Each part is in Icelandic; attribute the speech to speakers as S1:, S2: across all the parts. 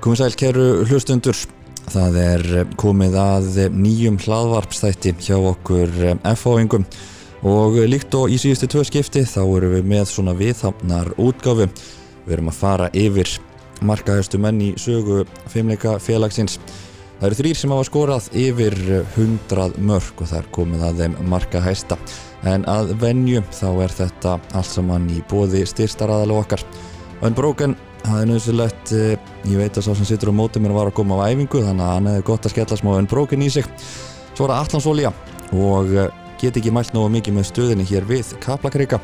S1: Komið sæl, keru hlustundur. Það er komið að nýjum hlaðvarpstætti hjá okkur F-fáingum og líkt og í síðustu tvö skipti þá erum við með svona viðhafnar útgáfu. Við erum að fara yfir markahæstu menn í sögu fimmleika félagsins. Það eru þrýr sem hafa skorað yfir 100 mörg og það er komið að þeim markahæsta. En að venju þá er þetta allt saman í bóði styrstaraðal okkar. Unbroken það er nöðsulegt, ég veit að sá sem sittur á mótið mér var að koma á æfingu þannig að hann hefði gott að skella smá Unbroken í sig. Svo er það Allansolja og get ekki mælt náðu mikið með stöðinni hér við Kaplakrika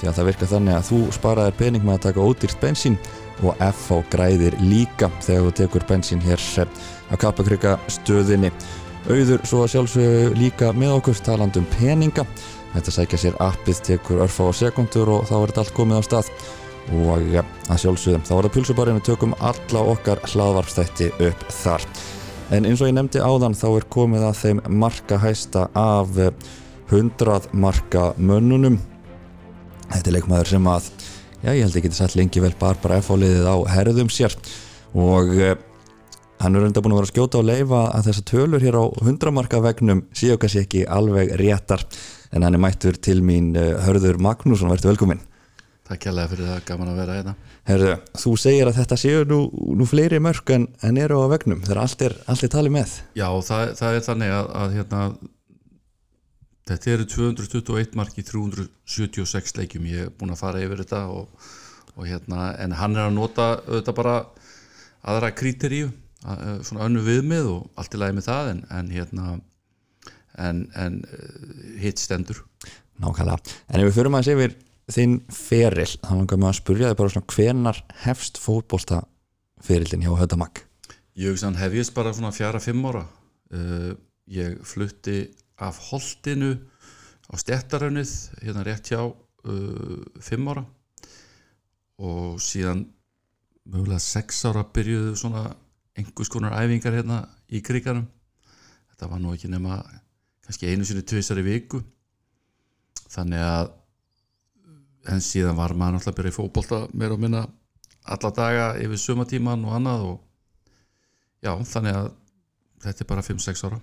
S1: því að það virka þannig að þú sparaðir pening með að taka ódýrt bensín og FH græðir líka þegar þú tekur bensín hér á Kaplakrika stöðinni. Auður svo sjálfsög líka með okkur talandum peninga. Þetta sækja sér appið tekur örfa á sekundur og þá er þetta allt komið á stað og að sjálfsögðum þá var það pulsubarinn. Við tökum alla okkar hlaðvarpstætti upp þar. En eins og ég nefndi áðan þá er komið að þeim marka hæsta af 100 marka mönnunum. Þetta er leikmaður sem að já ég held ekki þetta lengi vel bara bara F-áliðið á herðum sér. Og hann er enda búin að vera að skjóta og leifa að þessa tölur hér á 100 marka vegnum séu kannski ekki alveg réttar. En hann er mættur til mín Hörður Magnússon, verður velkominn
S2: Takk kærlega fyrir það, gaman að vera hérna.
S1: Herðu, þú segir að þetta séu nú, nú fleiri mörg en, en eru á vegnum þegar allt er, allt er talið með.
S2: Já, það, það er þannig að, að hérna, þetta eru 221 mark í 376 leikjum. Ég er búin að fara yfir þetta og, og hérna, en hann er að nota þetta bara aðra kríteríu svona önnu viðmið og allt í lagi með það en, en hérna en, en hitt stendur.
S1: Nákvæmlega, en ef við förum að sé yfir þinn feril, þá langar maður að spurja þig bara svona hvenar hefst fótbolta ferillin hjá Hötamak?
S2: Ég hugsa hann hefjist bara svona fjara fimm ára. Uh, ég flutti af holdinu á stjættarönnið hérna rétt hjá uh, fimm ára. Og síðan mögulega sex ára byrjuðu svona einhvers konar æfingar hérna í kriganum þetta var nú ekki nema kannski einu sinni tvisar í viku. Þannig að en síðan var maður náttúrulega að byrja í fókbólta meira og minna alla daga yfir sumatíman og annað og já, þannig að þetta er bara 5-6 ára.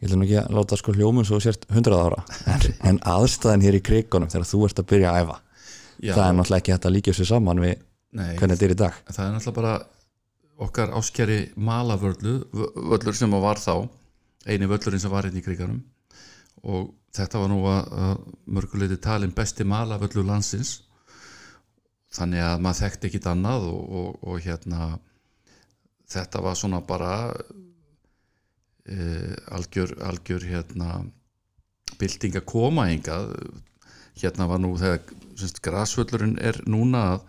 S1: Ég ætlum ekki að láta sko hljómun svo sért 100 ára en, en aðstæðin hér í krigunum þegar þú ert að byrja að æfa já, það er náttúrulega ekki hægt að líka sér saman við nei, hvernig þetta er í dag.
S2: Það er náttúrulega bara okkar áskjari malavörlur sem var þá eini völlurinn sem var inn hérna í krigunum og þetta var nú að mörguleiti talin besti malavöllu landsins. Þannig að maður þekkti ekkit annað og, og, og hérna þetta var svona bara e, algjör, algjör hérna bilding að koma hingað. Hérna var nú þegar semst, grasvöllurinn er núna að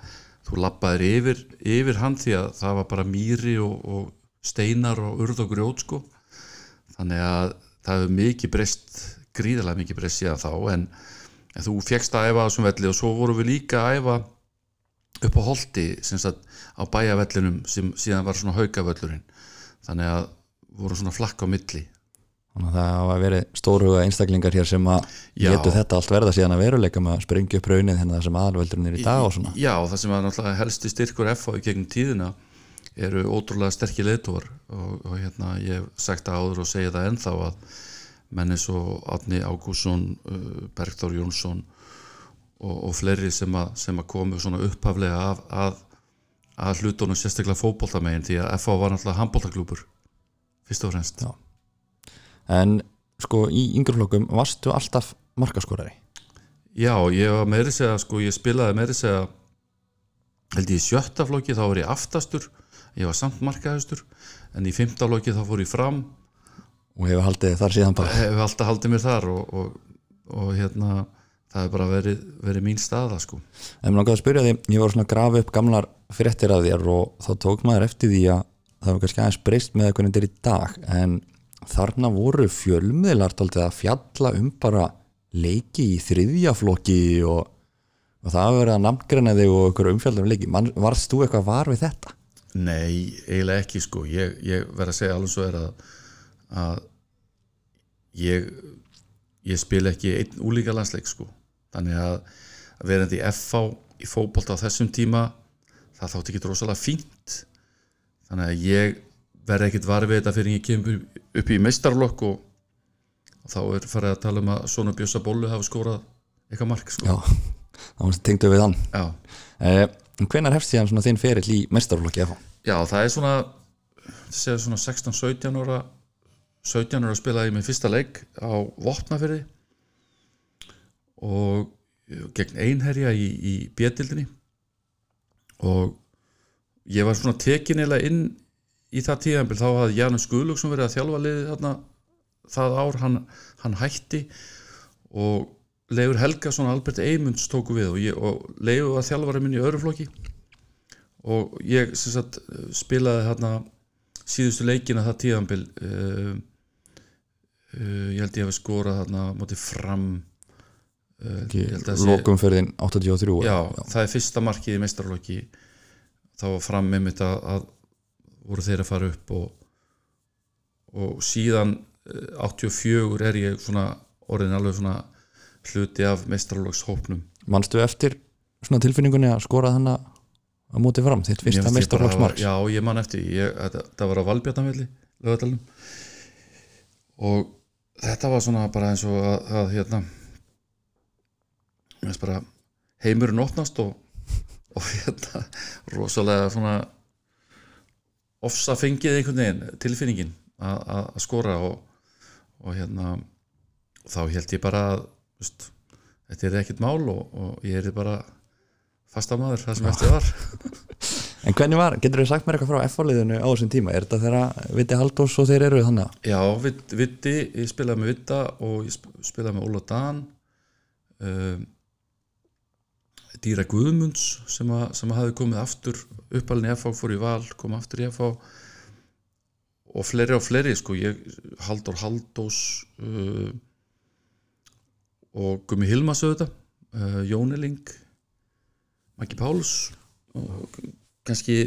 S2: þú lappaðir yfir, yfir hann því að það var bara mýri og, og steinar og urð og grjót sko. Þannig að það hefur mikið breyst gríðarlega mikið breyst síðan þá en, en þú fegst að æfa á þessum velli og svo vorum við líka að æfa upp á holdi á bæjavellinum sem síðan var svona haugavöllurinn. Þannig að voru svona flakk á milli.
S1: Þannig að það hafa verið stóruga einstaklingar hér sem að getur þetta allt verða síðan að veruleika með að sprengja upp raunin hérna þessum aðalveldurinn er í dag og svona.
S2: Já, það sem að náttúrulega helsti styrkur FH í gegnum tíðina eru ótrúlega sterkir leitor og, og hérna ég hef sagt það áður og segja það ennþá að menni svo Átni Ágússon Bergþór Jónsson og, og fleiri sem að, sem að komu svona upphaflega af, að, að hlutunum sérstaklega fókbóltamegin því að FH var náttúrulega handbóltaklúpur fyrst og fremst
S1: Já. En sko í yngreflokkum varstu alltaf markaskorari?
S2: Já, ég var meiri segja sko, ég spilaði meiri segja held ég í sjötta flokki þá var ég aftastur ég var samt markaðustur en í fymta flokki þá fór ég fram
S1: og hefur haldið þar síðan bara.
S2: Hefur alltaf haldið mér þar og, og, og hérna það hefur bara verið, verið mín staða sko.
S1: En mér langaði að spyrja því, ég var svona að grafa upp gamlar fréttir af þér og þá tók maður eftir því að það var kannski aðeins breyst með hvernig þetta er í dag. En þarna voru fjölmiðlar tóltið að fjalla um bara leiki í þriðjaflokki og, og það hafa verið að namngreina þig og einhverju umfjaldum leiki. Man, varst þú eitthvað var við þetta?
S2: Nei, eiginlega ekki sko. Ég, ég verð að segja alveg svo er að, að ég ég spil ekki einn úlíka landsleik sko þannig að, að verðandi FV í fókbólta á þessum tíma það þátt ekki drosalega fínt þannig að ég verði ekkit varfið þetta fyrir ég kemur upp í meistarlokk og, og þá er farið að tala um að svona Bjössa Bólu hafa skorað eitthvað mark sko.
S1: Já, þá tengdu við hann
S2: Já.
S1: eh, Hvenær hefst síðan svona þinn ferill í mestarflokki FH?
S2: Já, það er svona svona 16-17 ára 17 ára spilaði ég með fyrsta leik á Vopnafyrði og gegn einherja í, í bjöldildinni og ég var svona tekin eða inn í það tíðanbíl þá hafði Janus Guðlúksson verið að þjálfa liðið þarna það ár, hann, hann hætti og Leifur Helgason og Albert Eymunds tóku við og, ég, og Leifur var þjálfari minn í öðru flokki. Og ég sagt spilaði hérna síðustu leikina það tíðanbíl uh, uh, ég held ég hef skorað hérna mótið fram. Uh, ég held að það sé-
S1: Lokumferðin 83
S2: já, það er fyrsta markið í meistarlokki þá var fram með mitt að, að voru þeir að fara upp og, og síðan eh, 84 er ég svona orðin alveg svona hluti af meistarlokkshópnum
S1: Manstu eftir svona tilfinningunni að skora þannig að móti fram þitt fyrsta
S2: hafa- Já, ég man eftir, ég, þetta, þetta var á Valbjarnanvelli lögadalum og þetta var svona bara eins og að, að hérna bara heimurinn opnast og, og hérna rosalega svona ofsa fengið einhvern veginn tilfinningin að, skora og, og hérna þá held ég bara að veist, þetta er ekkert mál og, og ég er bara fastamaður það sem eftir var
S1: En hvernig var, getur þið sagt mér eitthvað frá F-liðinu á þessum tíma? Er þetta þeirra Viti Haldós og þeir eru þannig?
S2: Já, Vitt- Vitti, ég spilaði með Vitta og ég sp- spilaði með Óla Dan um, Dýra Guðmunds sem, að, sem að hafi komið aftur uppalinn í FH, fór í val, kom aftur í FH og fleiri og fleiri sko, ég, Halldór Haldós uh, og Gumi Hilmas auðvitað uh, Jóneling Maggi Páls og kannski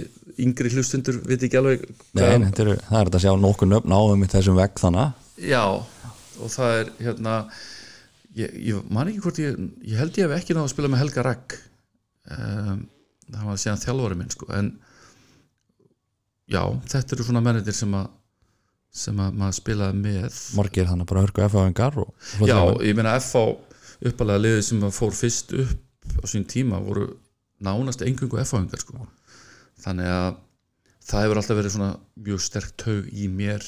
S2: yngri hlustundur viti ekki alveg
S1: Nei, en þetta eru, það er þetta að sjá nokkuð nöfn áðum í þessum vegg þannig
S2: Já, og það er hérna ég, ég man ekki hvort ég ég held ég hef ekki náðu að spila með Helga Ragg um, það var síðan þjálfari minn sko, en já, þetta eru svona mennir sem að sem að maður spilaði með.
S1: Margir þannig bara hörku F-aðingar og svo
S2: Já, ég meina FH uppalega liðið sem fór fyrst upp á sín tíma voru nánast engungu F-aðingar sko. Þannig að það hefur alltaf verið svona mjög sterkt taug í mér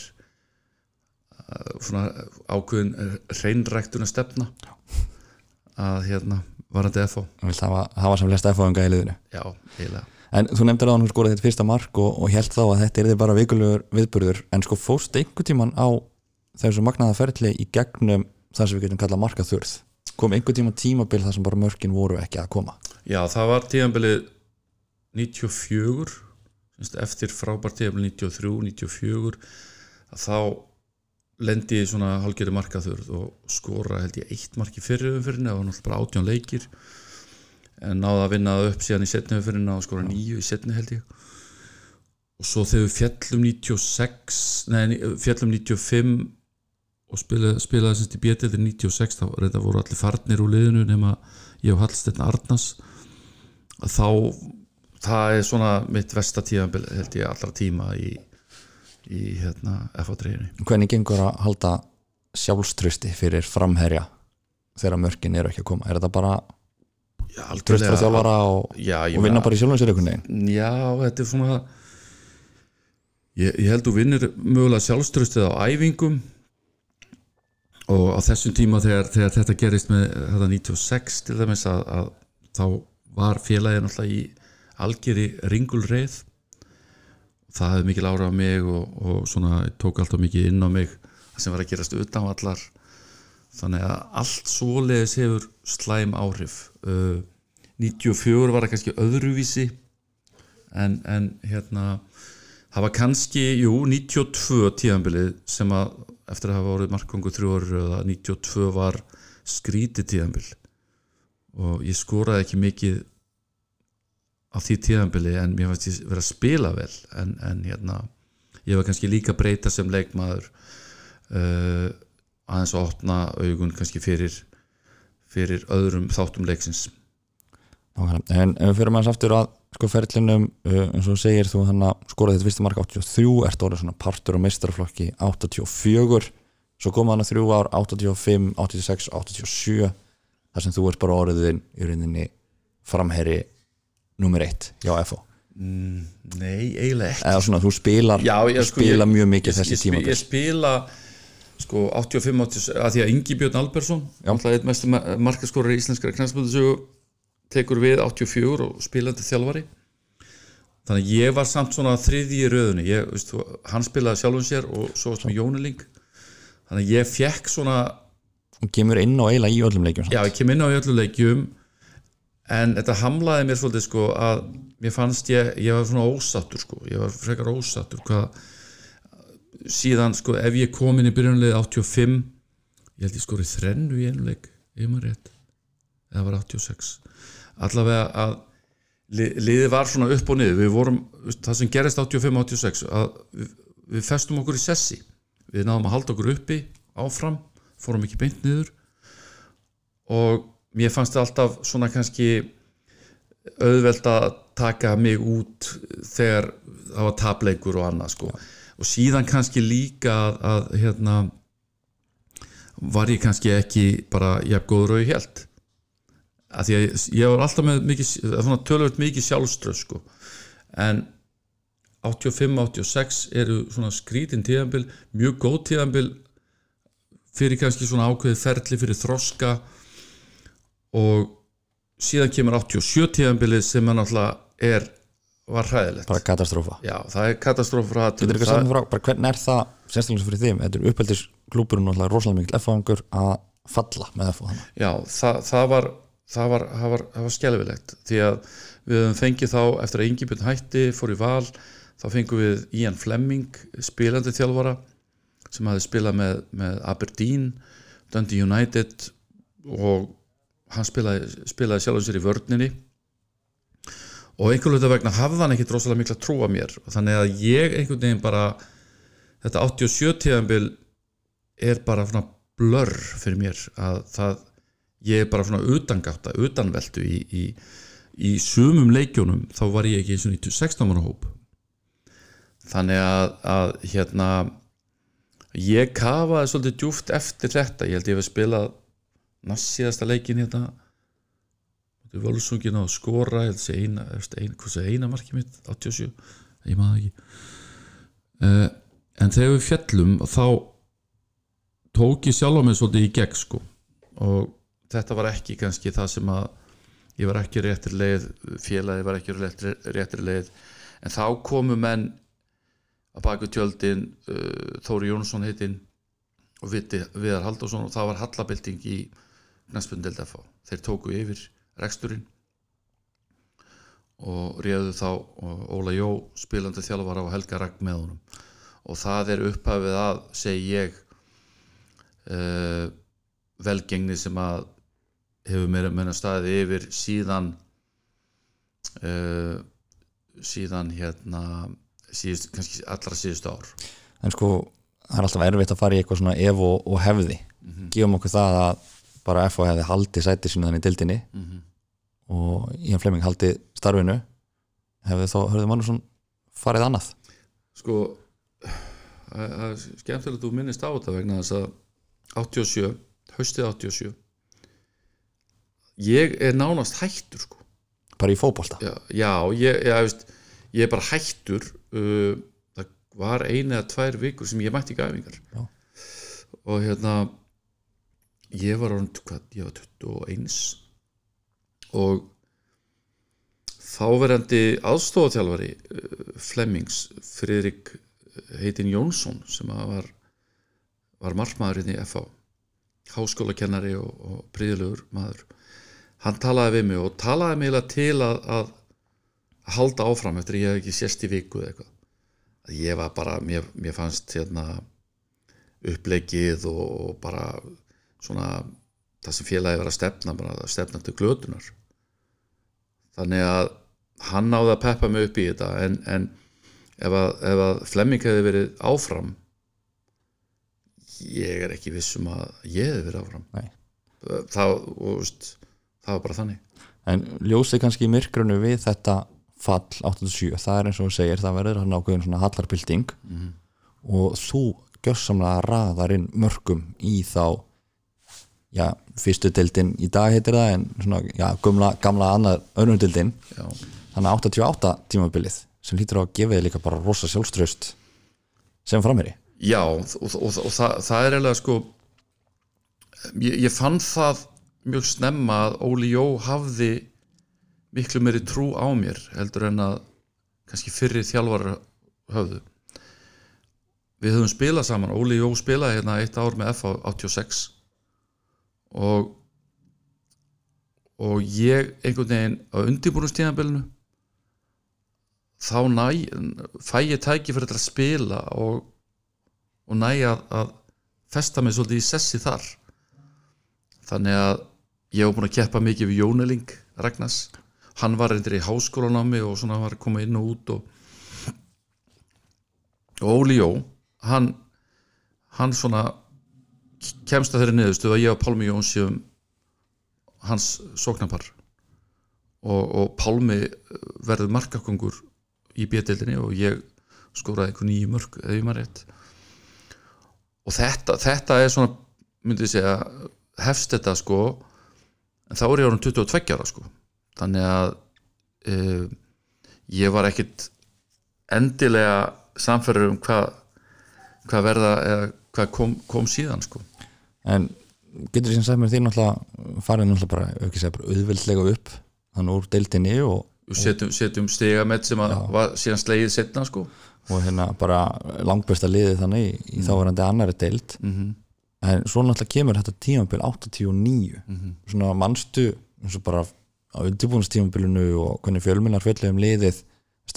S2: uh, svona ákveðin reynræktuna stefna að hérna varandi FH
S1: Þú vilt hafa, hafa sem flest F-aðinga í liðinu?
S2: Já, eiginlega.
S1: En þú nefndir að hann skoraði þitt fyrsta mark og, og held þá að þetta er þið bara vikulegur viðburður. En sko fóst einhver tíman á þessu magnaða ferli í gegnum það sem við getum kallað markaþurð kom einhver tíma tímabil þar sem bara mörkin voru ekki að koma?
S2: Já, það var tíðanbilið 94 semst, eftir frábært tíðanbilið 93, 94 að þá lendi ég svona hálfgerði markaþurð og skora held ég eitt mark í fyrri umfyrinni það var náttúrulega bara átján leikir en náði að vinna það upp síðan í setni umfyrinni og skora nýju í setni held ég. Og svo þegar við fjallum 96 nei, fjallum 95 og spilaði, spilaði semst í bjötið 96 þá reynda voru allir farnir úr liðinu nema ég og Hallsteinn Arnars að þá það er svona mitt vestatíðanbil held ég allra tíma í, í hérna F.A.3
S1: Hvernig gengur að halda sjálfströsti fyrir framherja þegar mörkin eru ekki að koma? Er þetta bara tröst frá þjálfara og,
S2: Já,
S1: og vinna bara í veginn?
S2: Já, þetta er svona ég, ég held þú vinnir mögulega sjálfströstið á æfingum og á þessum tíma þegar, þegar þetta gerist með þetta 96 til dæmis að, að þá var félagið náttúrulega í algjörði ringulreið. Það hefði mikil ára á mig og, og svona tók alltaf mikið inn á mig sem var að gerast utan á allar þannig að allt svoleiðis hefur slæm áhrif. Uh, 94 var það kannski öðruvísi en, en hérna það var kannski, jú, 92 tíðanbilið sem að eftir að hafa orðið markvangu þrjú orður eða 92 var skrítið tíðanbil og ég skoraði ekki mikið á því tíðanbili en mér fannst ég vera að spila vel en, en hérna ég var kannski líka breyta sem leikmaður uh, aðeins að opna augun kannski fyrir fyrir öðrum þáttum leiksins.
S1: En fyrir maður aftur að sko ferlinum uh, eins og segir þú hann að skora þetta fyrsta mark 83 ert orðið svona partur á meistarflokki 84 svo kom hann að þrjú ár 85, 86, 87 þar sem þú ert bara orðin í rauninni framherri nummer eitt hjá FO
S2: Nei, eiginlega ekki.
S1: Svona þú spilar,
S2: Já,
S1: þú
S2: sko,
S1: spila
S2: ég-
S1: mjög mikið
S2: ég,
S1: þessi tíma
S2: ég spila sko 85 80, að því að Ingi Björn Albersson eitt mestu markaskorur í íslenskara knæsmöndusögu tekur við 84 og spilandi þjálfari. Þannig ég var samt svona þriði í röðunni ég, veist, hann spilaði sjálfum sér og svo varst með Jóniling þannig ég fekk svona
S1: og kemur inn og eiginlega í öllum leikjum samt.
S2: já, ég kem inn á í öllu leikjum en þetta hamlaði mér svolítið sko að mér fannst ég, ég var svona ósattur sko, ég var frekar ósattur hvað síðan sko ef ég kom inn í byrjunlega 85 ég held ég skori þrennu í einu leik ef maður rétt, eða var 86 allavega að li, liðið var svona upp og niður. Við vorum, það sem gerist 85-86 að við, við festum okkur í sessi. Við náðum að halda okkur uppi áfram, fórum ekki beint niður. Og mér fannst það alltaf svona kannski auðvelt að taka mig út þegar það var tapleikur og annað sko. Og síðan kannski líka að, að hérna var ég kannski ekki bara jafn góður og ég held að því að ég, ég var alltaf með mikið, svona tölvöld mikið sjálfströð sko. En 85-86 eru svona skrítin tíðanbil mjög góð tíðanbil fyrir kannski svona ákveðið ferli fyrir þroska og síðan kemur 87 tíðanbilið sem er náttúrulega er var hræðilegt.
S1: Bara katastrófa.
S2: Já, það er katastrófur
S1: Getur sagt mér frá, bara hvernig er það sérstaklega fyrir þeim, þetta er uppeldis klúburinn og rosalega mikil F-fangur að falla með hana.
S2: Já, það, það var það var, það var, það var skelfilegt. Því að við höfum fengið þá eftir að Ingibjörn hætti, fór í val þá fengum við Ian Fleming spilandi þjálfara sem hafði spilað með, með Aberdeen Dundee United og hann spilaði, spilaði sjálfum sér í vörninni. Og einhvern veginn vegna hafði hann ekkit rosalega mikla trú að mér. Þannig að ég einhvern veginn bara þetta 87 tíðanbil er bara svona blör fyrir mér að það ég er bara svona utangáta, utanveltu í, í, í sumum leikjónum þá var ég ekki eins og 16 manna hóp. Þannig að, að hérna ég kafaði svolítið djúft eftir þetta, ég held ég hef spilað næst síðasta leikin hérna. Þetta völsungin á að skora eina, eina, marki mitt 87, ég maður ekki. Uh, en þegar við fjallum þá tók ég sjálf á mig svolítið í gegn sko. Og þetta var ekki kannski það sem að ég var ekki réttir leið félagi var ekki réttir, réttir leið. En þá komu menn að baka tjöldin uh, Þóri Jónsson heitinn og Viðar Halldórsson og það var hallabilding í Knæspundeld FH þeir tóku yfir reksturinn og réðu þá Óla Jó spilandi þjálfara og Helga Ragg með honum. Og það er upphafið að segi ég uh, velgengni sem að hefur meira meina staðið yfir síðan uh, síðan hérna síðust, kannski allra síðustu ár.
S1: En sko það er alltaf erfitt að fara í eitthvað svona ef og, og hefði. Gefum okkur það að bara F hefði haldið sæti sínu þannig í dildinni og Ian Fleming haldið starfinu. Hefði þá Hörður Mannusson farið annað?
S2: Sko það er skemmtilegt að þú minnist á þetta vegna þess að 87, haustið 87 ég er nánast hættur sko.
S1: Bara í fótbolta?
S2: Já, já ég, ég, veist, ég er bara hættur uh, það var eina eða tvær vikur sem ég mætti ekki æfingar.
S1: Já.
S2: og hérna ég var orðin, hvað, ég var 21 og þáverandi aðstofaþjálfari uh, Flemmings Friðrik heitin Jónsson sem var var margmaðurinn í FH háskólakennari og, og príðilegur maður hann talaði við mig og talaði mig til að, að halda áfram eftir ég hef ekki sést í viku eða eitthvað. Að ég var bara, mér, mér fannst hérna upplegið og, og bara svona það sem félagi var að stefna bara að stefna til glötunar. Þannig að hann náði að peppa mig upp í þetta en, en ef, að, ef að Flemming hefði verið áfram ég er ekki viss um að ég hefði verið áfram. Það, og, veist, það var bara þannig.
S1: En ljósið kannski myrkrunu við þetta fall 87 það er eins og þú segir, það verður hann ákveðin svona hallarbilding og þú gjörsamlega raðar inn mörgum í þá já, fyrstu dildin í dag heitir það en svona, já, gamla, gamla annað önnur dildin þannig að 88 tímabilið sem lítur á að gefa þig líka bara rosa sjálfströst sem framherri
S2: já og, og, og, og það, það er eiginlega sko ég, ég fann það mjög snemma að Óli Jó hafði miklu meiri trú á mér heldur en að kannski fyrri þjálfar höfðu. Við höfum spilað saman. Óli Jó spilaði hérna eitt ár með F 86 og og ég einhvern veginn á undirbúrumstíðanbölinu þá næ fæ ég tæki fyrir að spila og, og næ að, að festa mig svolítið í sessi þar. Þannig að ég hef búin að keppa mikið við Jóneling Ragnars. Hann var reyndir í háskólanámi og svona var að koma inn og út og, og Óli Jó hann, hann svona kemst að þeirri niðurstu að ég og Pálmi Jón séum hans sóknarpar. Og, og Pálmi verður markakongur í bjöldildinni og ég skoraði einhver nýju mörg ef ég maður rétt. Og þetta, þetta er svona myndi ég segja hefst þetta sko en þá er ég orðin 22 ára sko. Þannig að uh, ég var ekkit endilega samferður um hvað hvað verða eða hvað kom, kom síðan sko
S1: en getur því sem sagt mér því náttúrulega farið náttúrulega bara, ekki segja bara auðveldlega upp þannig úr deildinni og,
S2: Við setjum, setjum stigamett sem að var síðan slegið setna sko.
S1: Og hérna bara langbesta liðið þannig í, í þáverandi annari deild.
S2: Mm
S1: en svo náttúrulega kemur þetta tímabil 89
S2: Mhm.
S1: svona mannstu eins og bara á undirbúinstímabilinu og hvernig fjölminnar fjöldlega um liðið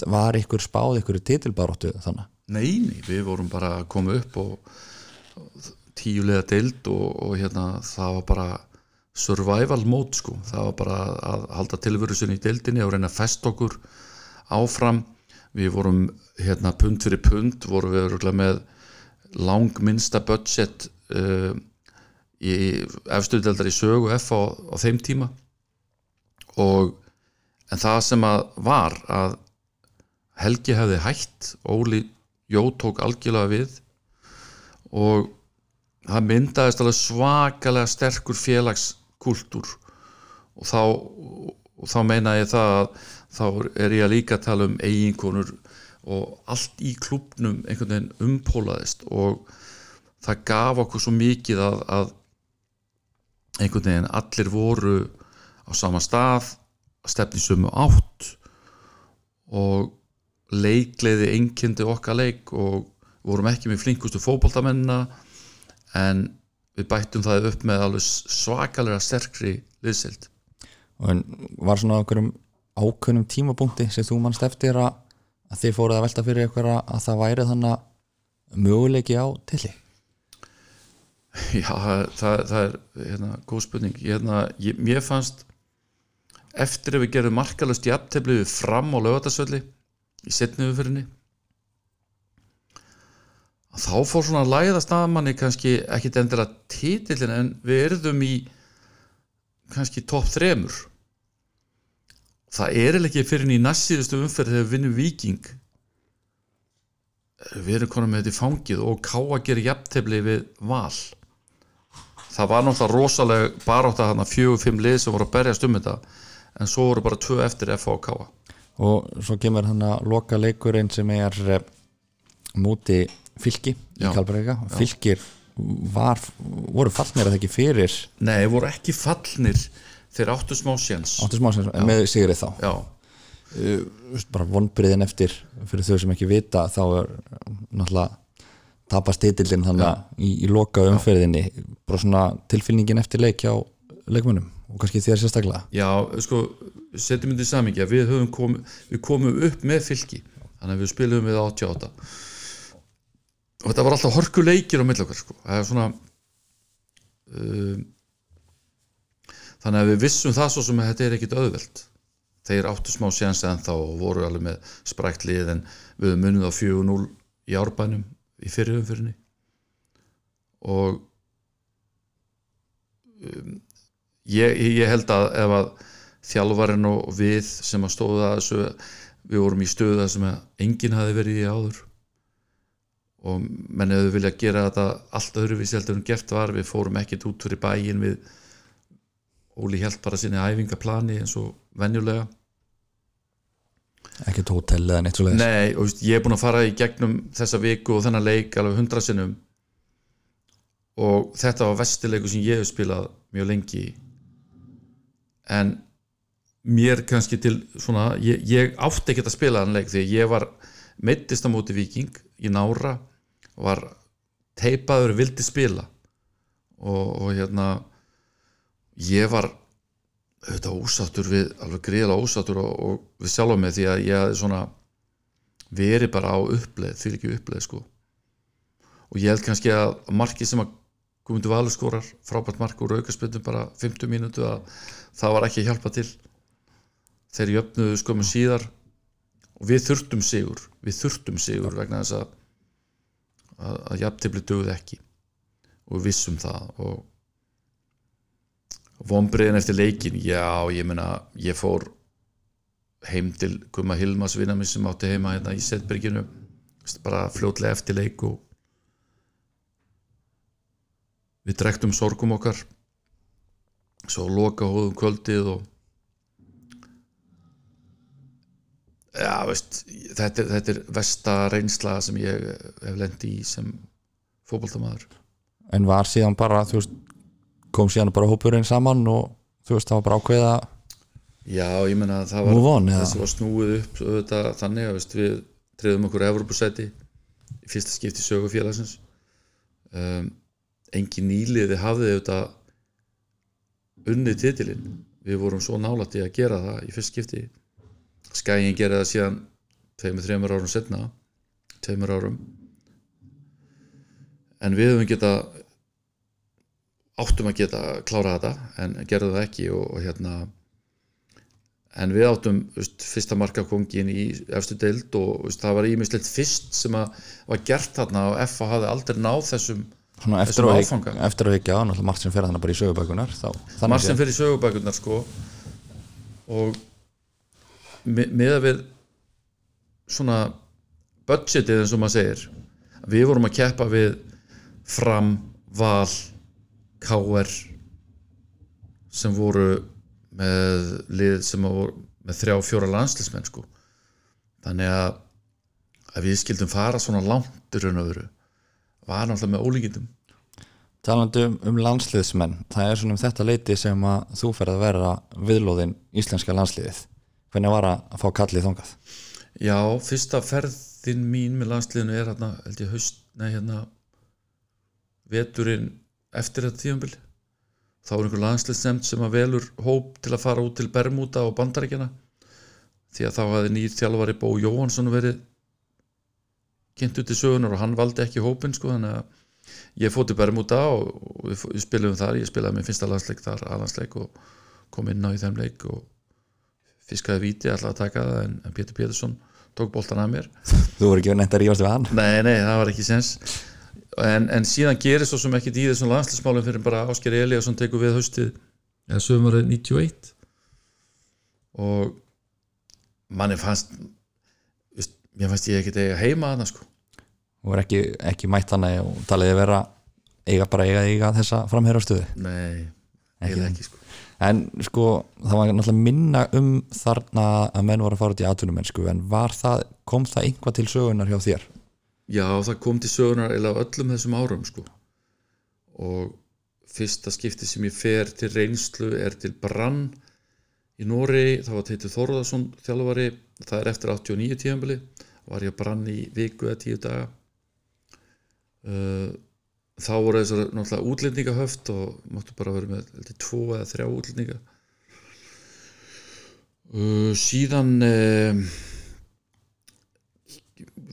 S1: var ykkur spáð ykkur titilbaróttu þannig
S2: Nei, nei, við vorum bara að koma upp og, og tíulega deild og, og hérna það var bara survival mode sko, það var bara að halda tilveru sinni í deildinni og reyna að festa okkur áfram. Við vorum hérna pund fyrir pund vorum við með langminnsta budget uh, í efstuðdeldar í sögu F á, á þeim tíma. Og en það sem að var að Helgi hefði hætt Óli Jó tók algjörlega við og það myndaðist alveg svakalega sterkur félagskultúr. Og þá, og þá meina ég það að þá er ég að líka tala um eiginkonur og allt í klubnum einhvern veginn umpólaðist og það gaf okkur svo mikið að, að einhvern veginn allir voru á sama stað stefni sömu átt og leikleiði einkyndi okkar leik og vorum ekki með flinkustu fótboltamennina en við bættum það upp með alveg svakalega sterkri liðsild
S1: og en var svona okkur um ákveðnum tímapunkti sem þú mannst eftir að, að þið fóruð að velta fyrir ykkur að, að það væri þannig að möguleiki á tilli
S2: Já, það, það, er hérna, góð spurning. Hérna, ég, mér fannst eftir ef við gerum markalust jafntefli við fram á lögatarsölli í setni umfyrinni þá fór svona að læðast að manni kannski ekkit endilega titillin en við erðum í kannski topp þremur. Það er ekki fyrir í næstsíðustu umferð þegar við vinnum viking við erum konum með þetta í fangið og ká að gera jafntefli við val. Það var náttúrulega rosalega barátt að hana fjögur, fimm lið sem voru að berjast um þetta en svo voru bara tvö eftir F og K
S1: og svo kemur hann að loka leikurinn sem er eh, múti fylki í
S2: Já.
S1: Kalbareika fylkir var, voru fallnir að það ekki fyrir
S2: Nei, voru ekki fallnir þeir áttu smá séns
S1: áttu smá sem með sigrið þá.
S2: Já,
S1: veist, bara vonbriðin eftir fyrir þau sem ekki vita þá er náttúrulega tapast titillin þannig að í, í loka umferðinni. Bara svona tilfinningin eftir leik hjá leikmönnum og kannski þér sérstaklega.
S2: Já, sko setjum þetta í við kom, við komum upp með fylki. Þannig að við spilum við 88 og þetta var alltaf hörku leikir á milli okkar sko. það er svona um, þannig að við vissum það svo sem að þetta er ekkit auðvelt. Þeir áttu smá séns en þá og voru alveg með sprækt lið en við höfum munnið á 4-0 í árbænum í fyrirhum fyrirni og um, ég, ég held að ef að þjálfarinn og við sem að stóða þessu við vorum í stöða sem enginn hafi verið í áður og menn hefur viljað gera þetta allt öðruvísi heldur en gert var. Við fórum ekkert út fyrir bæin við Óli held bara sinni æfingaplani eins og venjulega.
S1: Ekkert hótel eða neitt svo leiðis
S2: Nei, og veist, ég er búin að fara í gegnum þessa viku og þennan leik alveg hundra sinnum. Og þetta var vestileiku sem ég hef spilað mjög lengi. En mér kannski til svona, ég, ég átti ekki að spila þann leik því ég var meittist á móti viking í nára var teipaður vildi spila. Og, og hérna ég var auðvitað ósáttur við, alveg greiðlega ósáttur og, og við sjálfa mig því að ég hafði svona verið bara á uppleið, því ekki uppleið sko. Og ég held kannski að marki sem að Guðmundur Valur skorar frábært mark úr aukarspöndum bara 50 mínútu að það var ekki að hjálpa til. Þeir jöfnuðu skömmu síðar og við þurftum sigur við þurftum sigur vegna þess að að, að jafntefli dögðu ekki. Og vissum það og vonbreiðin eftir leikin já, ég meina, ég fór heim til Guma Hilmas vinnar minn sem átti heima hérna í Setberginu bara fljótlega eftir leik og við drektum sorgum okkar. Svo loka hóðum kvöldið og já, veist þetta er, þetta er versta reynsla sem ég hef lendi í sem fótboltamaður.
S1: En var síðan bara, veist kom síðan bara hópurinn saman og þú veist, það var bara ákveða
S2: Já, ég menna að það var
S1: on,
S2: þessi var snúið upp auðvitað, þannig að veist, við treyðum okkur Evropasæti í fyrsta skipti sögufélagsins um, engin nýliði hafði auðvitað unnið titilinn. Við vorum svo nálætti að gera það í fyrsta skipti Skæin gerði það síðan tveimur, þreimur árum setna tveimur árum. En við höfum geta áttum að geta klára þetta en gerðu það ekki og, og hérna en við áttum veist, fyrsta markakongin í efstu deild og veist, það var ímislegt fyrst sem að var gert þarna og FA hafði aldrei náð þessum
S1: Svona eftir, að að higgja á, náttúrulega margt sem fer þannig bara í sögubækunar
S2: margt sem fyrir sögubækurnar sko. Og mi- miðað við svona budgetið eins og maður segir við vorum að keppa við fram, val KR sem voru með lið sem að voru með þrjá fjóra landslismenn sko. Þannig að að við skildum fara svona langt í raun og veru var náttúrulega með ólíkindum.
S1: Talandi um, um landsliðsmenn það er svona um þetta leiti sem að þú ferð að vera viðlóðin íslenska landsliðið hvernig var að fá kallið þangað?
S2: Já, fyrsta ferðin mín með landsliðinu er hérna, held ég haust, nei hérna veturinn eftir þetta tíðanbili þá er einhver landsliðsnefnd sem að velur hóp til að fara út til Bermuda og Bandaríkjana því að þá hafði nýr þjálfari Bó Jóhansson verið kynnt út í sögunar og hann valdi ekki hópin sko þannig að ég fótt til Bermuda og við, við spilum þar, ég spilaði minn fyrsta landsleik þar, aðlandsleik og kom inn á í þeim leik og fiskaði víti alltaf að taka það en, Pétur Pétursson tók boltan að mér.
S1: Þú voru ekki neitt að rífast við hann?
S2: Nei, nei, það var ekki sens en, en síðan gerist svo sem ekki í þessum landslismálum fyrir bara Ásker Eliasson tekur við haustið eða sögumari 91 og manni fannst mér fannst ég ekki eiga heima þarna sko.
S1: Þú voru ekki, ekki mætt hann og taliði vera eiga bara eiga, eiga þessa framherrastöðu
S2: nei,
S1: Ekki.
S2: eiginlega
S1: það.
S2: ekki sko
S1: en sko það var náttúrulega minna um þarna að menn voru að fara út í atvinnumennsku en var það, kom það einhvað til sögunar hjá þér?
S2: Já, það kom til sögunar eða öllum þessum árum sko. og fyrsta skipti sem ég fer til reynslu er til Brann í Nóri, það var Teitur Þorðarsson þjálfari, það er eftir 89 tíðanbili, var ég að Brann í viku eða tíu daga uh, þá voru þessar náttúrulega útlendingahöft og máttu bara vera með heldur, tvo eða þrjá útlendinga uh, síðan uh,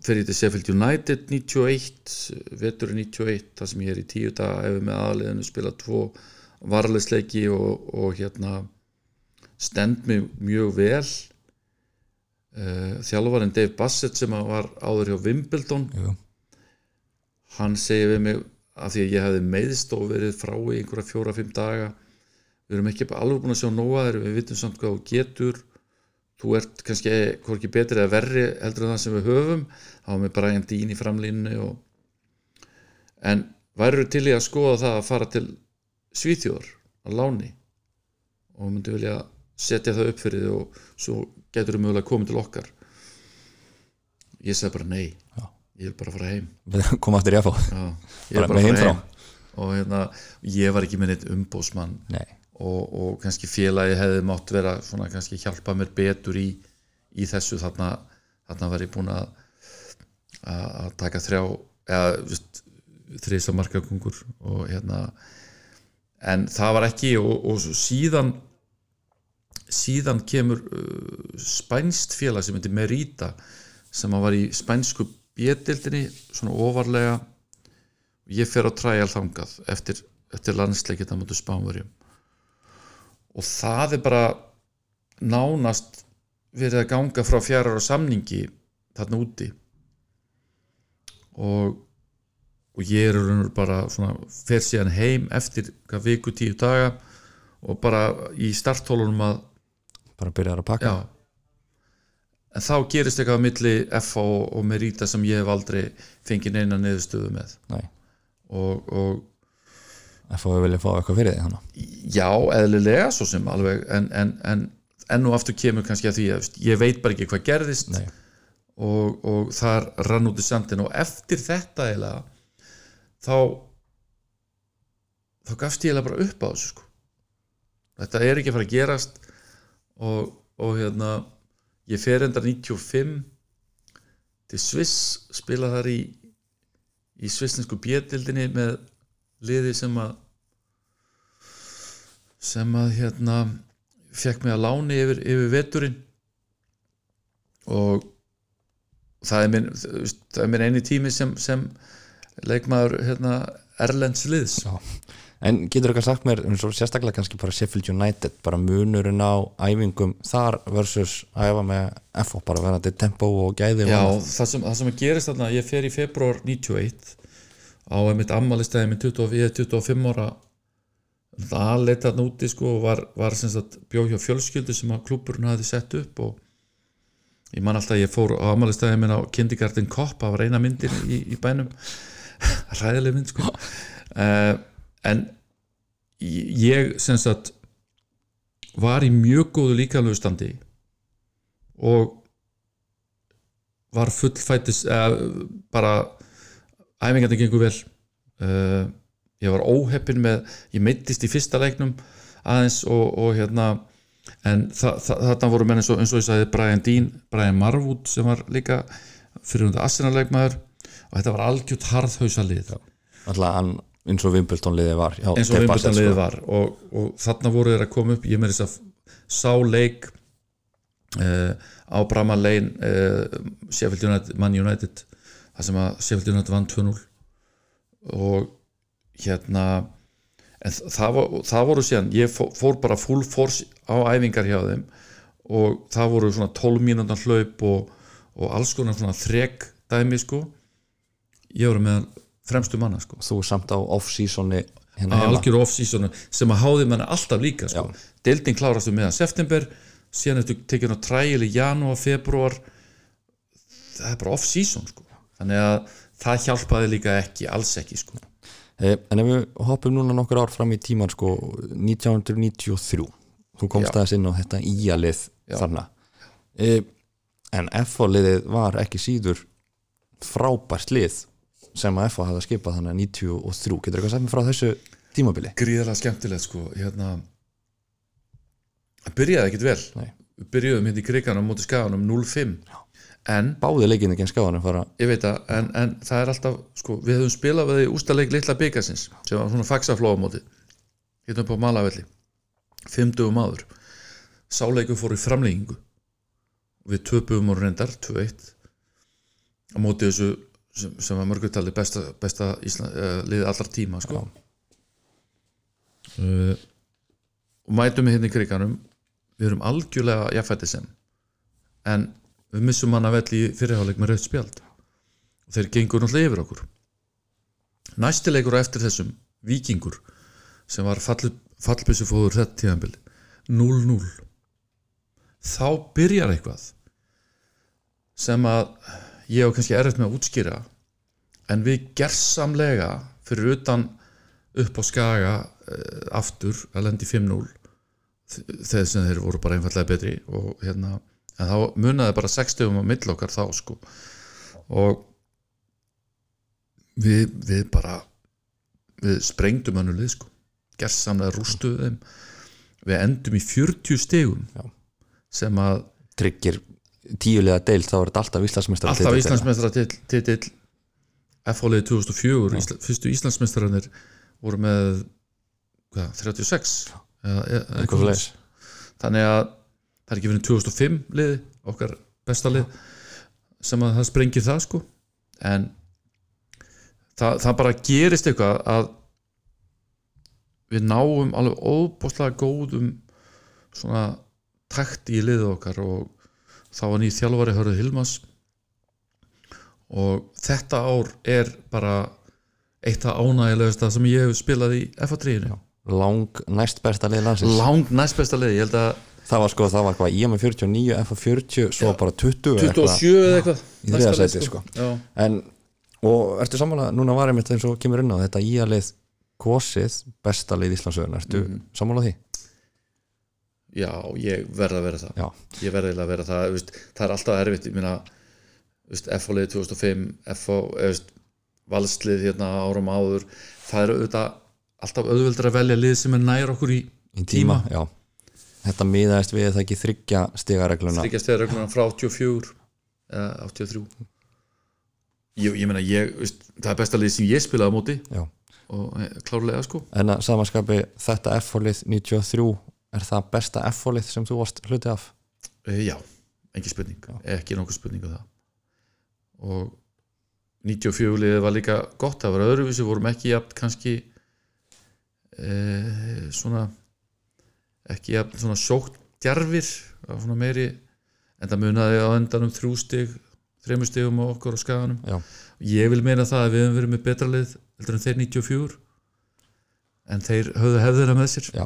S2: fer ég til Sheffield United 91, vetur 91 þar sem ég er í tíu dag ef með aðliðinu spila tvo varlegsleiki og, og hérna stend mig mjög vel uh, þjálfarinn Dave Bassett sem var áður hjá Wimbledon
S1: Jú.
S2: hann segir við mig af því að ég hefði meiðst og verið frá í einhverja fjóra-fimm daga. Við erum ekki alveg búin að sjá þegar við vitum samt hvað þú getur. Þú ert kannski hvorki betri eða verri heldur en það sem við höfum. Þá erum við bara einn dýn í framlínunni og... en værið til í að skoða það að fara til Svíþjóðar að láni? Og myndi vilja setja það upp fyrir þig og svo getur þú mögulega komið til okkar. Ég segi bara nei.
S1: Já.
S2: Ég vil bara fara heim.
S1: Koma aftur í
S2: heim. Og hérna, ég var ekki með neitt umbósmann og, og kannski félagi hefði mátt vera svona kannski hjálpa mér betur í, í þessu. Þarna, þarna var ég búin að að taka þrjá eða just, þrisa markakungur og hérna. En það var ekki og, og síðan síðan kemur uh, spænst félag sem heitir Merita sem var í spænsku bjettildinni svona ofarlega. Ég fer á træjal þangað eftir, eftir landsleikita mútu spánverjum. Og það er bara nánast verið að ganga frá fjarar og samningi þarna úti. Og og ég er bara svona fer síðan heim eftir hvað viku tíu daga og bara í starthólunum að
S1: bara byrjar að pakka.
S2: Já en þá gerist eitthvað á milli FH og, og Merita sem ég hef aldrei fengið neina niðurstöðu með.
S1: Nei,
S2: og, og
S1: FH vilja fá eitthvað fyrir því
S2: já, eðlilega svo sem alveg en, en, en enn og aftur kemur kannski að því að ég veit bara ekki hvað gerðist.
S1: Nei,
S2: og, og þar rann út í sandin og eftir þetta eiginlega þá þá gafst ég eiginlega bara upp á þessu sko. þetta er ekki að fara að gerast og, og hérna ég fer endar 95 til Sviss spila þar í í svissnesku bjöldildinni með liði sem að sem að hérna fekk mig að láni yfir, yfir veturinn og það er minn, það er minn eini tími sem, sem leikmaður hérna, Erlends liðs
S1: Já. En getur eitthvað sagt mér, eins og sérstaklega kannski bara Sheffield United, bara munurinn á æfingum þar versus að æfa með FH, bara verandi tempo og gæði og
S2: Já,
S1: annað.
S2: það sem, það sem að gerist þarna ég fer í februar 91 á einmitt ammælistæði með 20, ég er 25 ára það leita þarna úti sko og var, var bjóð hjá fjölskyldu sem að klúburinn hafði sett upp og ég man alltaf að ég fór á ammælistæði minn á Kindergarten Kopp, það var eina myndin í, í bænum ræðileg mynd sko uh, en ég sem sagt var í mjög góðu líkanlegu standi og var fullfætis eða bara æfingarnir gengur vel. Uh, ég var óheppin með ég meittist í fyrsta leiknum aðeins og, og hérna en þa þa þarna voru menn eins og, eins og ég sagði Brian Dean, Brian Marwood sem var líka fyrir hundi Arsenal-leikmaður og þetta var algjört harðhausa lið
S1: Alltaf hann, eins og Wimbledon liðið var hjá
S2: eins og
S1: Ted Bassett,
S2: Wimbledon liðið
S1: sko.
S2: var. Og, og þarna voru þeir að koma upp ég með þess að sá leik uh, á Brahma Lane uh, Sheffield United, Man United það sem að Sheffield United vann 2-0 og hérna en það, það voru síðan ég fó- fór bara full force á æfingar hjá þeim. Og það voru svona 12 mínútan hlaup og, og alls konar svona þrek dæmi sko. Ég voru með fremstu manna sko
S1: Þú samt á off-seasoni hérna
S2: algjör off-seasonu sem að háði manna alltaf líka sko. deildin klárastu meðan september síðan ertu tekinn á træil í janúar, februar það er bara off-season sko. þannig að það hjálpaði líka ekki alls ekki sko.
S1: Eh, En ef við hoppum núna nokkur ár fram í tíman sko 1993 þú komst aðeins inn á þetta íjalið
S2: Já.
S1: þarna eh, en FH-liðið var ekki síður frábært lið sem að FH hafði skipað þannig að 93 getur eitthvað mér frá þessu tímabili?
S2: gríðarlega skemmtilegt sko. hérna það byrjaði ekkit vel.
S1: Nei.
S2: við byrjuðum hérna í kriganum móti skaganum 0-5 en
S1: Báði leikinni ekki en skáðanum fara
S2: ég veit að, en, en það er alltaf sko, við höfum spilað við í ústaleik litla byggasins sem var svona faxaflóamóti hérna upp á Malavelli fimmtugum áður. Sáleiku fór í framlengingu. Við töpum og reyndar 2-1 á móti þessu sem, sem var mörgutali besta, besta Ísland, uh, liði allar tíma sko. uh, og mætum við hérna í kriganum. Við erum algjörlega jafnfætti sem. En við missum hann að velli fyrirháleik með rautt spjald. Og þeir gengur náttúrulega yfir okkur. Næsti leikur á eftir þessum vikingur sem var fall, fallbissufóður þetta tíðanbili 0-0 þá byrjar eitthvað sem að ég hef kannski erfitt með að útskýra en við gersamlega fyrir utan upp á skaga uh, aftur að lendi 5-0 þegar sem þeir voru bara einfallega betri og hérna en þá munaði bara 60 um á mill okkar þá sko. Og við, við bara við sprengdum hannu lið sko. Gersamlega rústuðu þeim. Við endum í 40 stegum
S1: Já.
S2: sem að
S1: tryggir tíulega deild þá er þetta alltaf Íslandsmeistar
S2: alltaf Íslandsmeistara titill F-hólið 2004 Ísla, fyrstu Íslandsmeistararnir voru með hvað, 36 eða, eða, þannig að það er ekki verið 2005 liði, okkar besta lið sem að það sprengir það sko. En það, það bara gerist eitthvað að við náum alveg óbúslega góðum svona takt í liðið okkar og þá var nýð þjálfari Hörður Hilmas og þetta ár er bara eitt af ánægilegasta sem ég hef spilað í F3-inu
S1: lang næst besta lið landsins.
S2: Lang næst besta lið, ég held að
S1: það var sko, það var hvað IM 49, F 40 svo bara 20 eða eitthvað.
S2: 27 eða eitthvað
S1: í
S2: Næsta lið,
S1: sæti sko.
S2: Já.
S1: en, og ertu sammála, núna var einmitt eins og kemur inn á þetta íalið kosið besta lið Íslandsögun, ertu
S2: Mhm.
S1: sammála því?
S2: Já, ég verð að vera það.
S1: Já,
S2: ég verð eiginlega að vera það veist, það er alltaf erfitt, ég meina F-hólið 2005 F-hó, veist, valslið hérna árum áður það er auðvitað alltaf auðveldur að velja lið sem er nær okkur í
S1: í tíma, já. Þetta miðaðist við það ekki þryggja stigaregluna.
S2: Þryggja stegarregluna frá 84 eða 83 ég, ég meina, ég, veist, það er besta lið sem ég spilaði á móti.
S1: Já.
S2: og eh, klárlega sko.
S1: En að samanskapi þetta F-hólið 93 er það besta F-hólið sem þú varst hluti af?
S2: Eh, Já, engin spurning, ekki nokkuð spurning um það. Og 94 liðið var líka gott það var öðruvísi, vorum ekki jafn kannski e, svona ekki jafn svona sjókt djarfir, svona meiri en það munaði á endanum þrjú stig, þreymur stigum á okkur á skaganum.
S1: Já,
S2: ég vil meina það að við höfum verið með betra lið heldur en þeir 94 en þeir höfðu hefðina með sér.
S1: Já,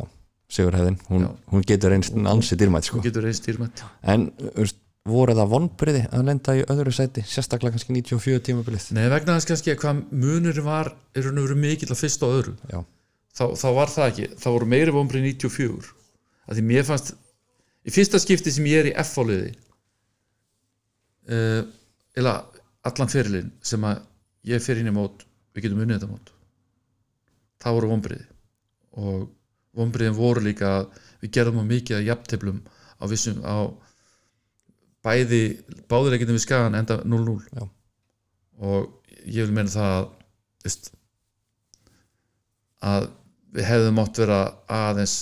S1: Sigurhæðin hún, hún getur einst ansi dýrmætt sko.
S2: stýrmætt
S1: en voru það vonbriði að lenda í öðru sæti sérstaklega kannski 94 tímabilið?
S2: Nei, vegna þess kannski að hvað munur var er og veru mikill að fyrst og öðru. Þá, þá var það ekki, þá voru meiri vombrið 94 að því mér fannst í fyrsta skipti sem ég er í F-fáliði uh, eða allan fyrirlin sem að ég fer inn í mót við getum unnið þetta mót. Það voru vombriði og vombriðin voru líka við gerðum á mikið að jafnteflum á vissum á bæði báðuleikinni við skagan enda 0-0
S1: Já.
S2: og ég vil meina það að, veist, að við hefðum mátt vera aðeins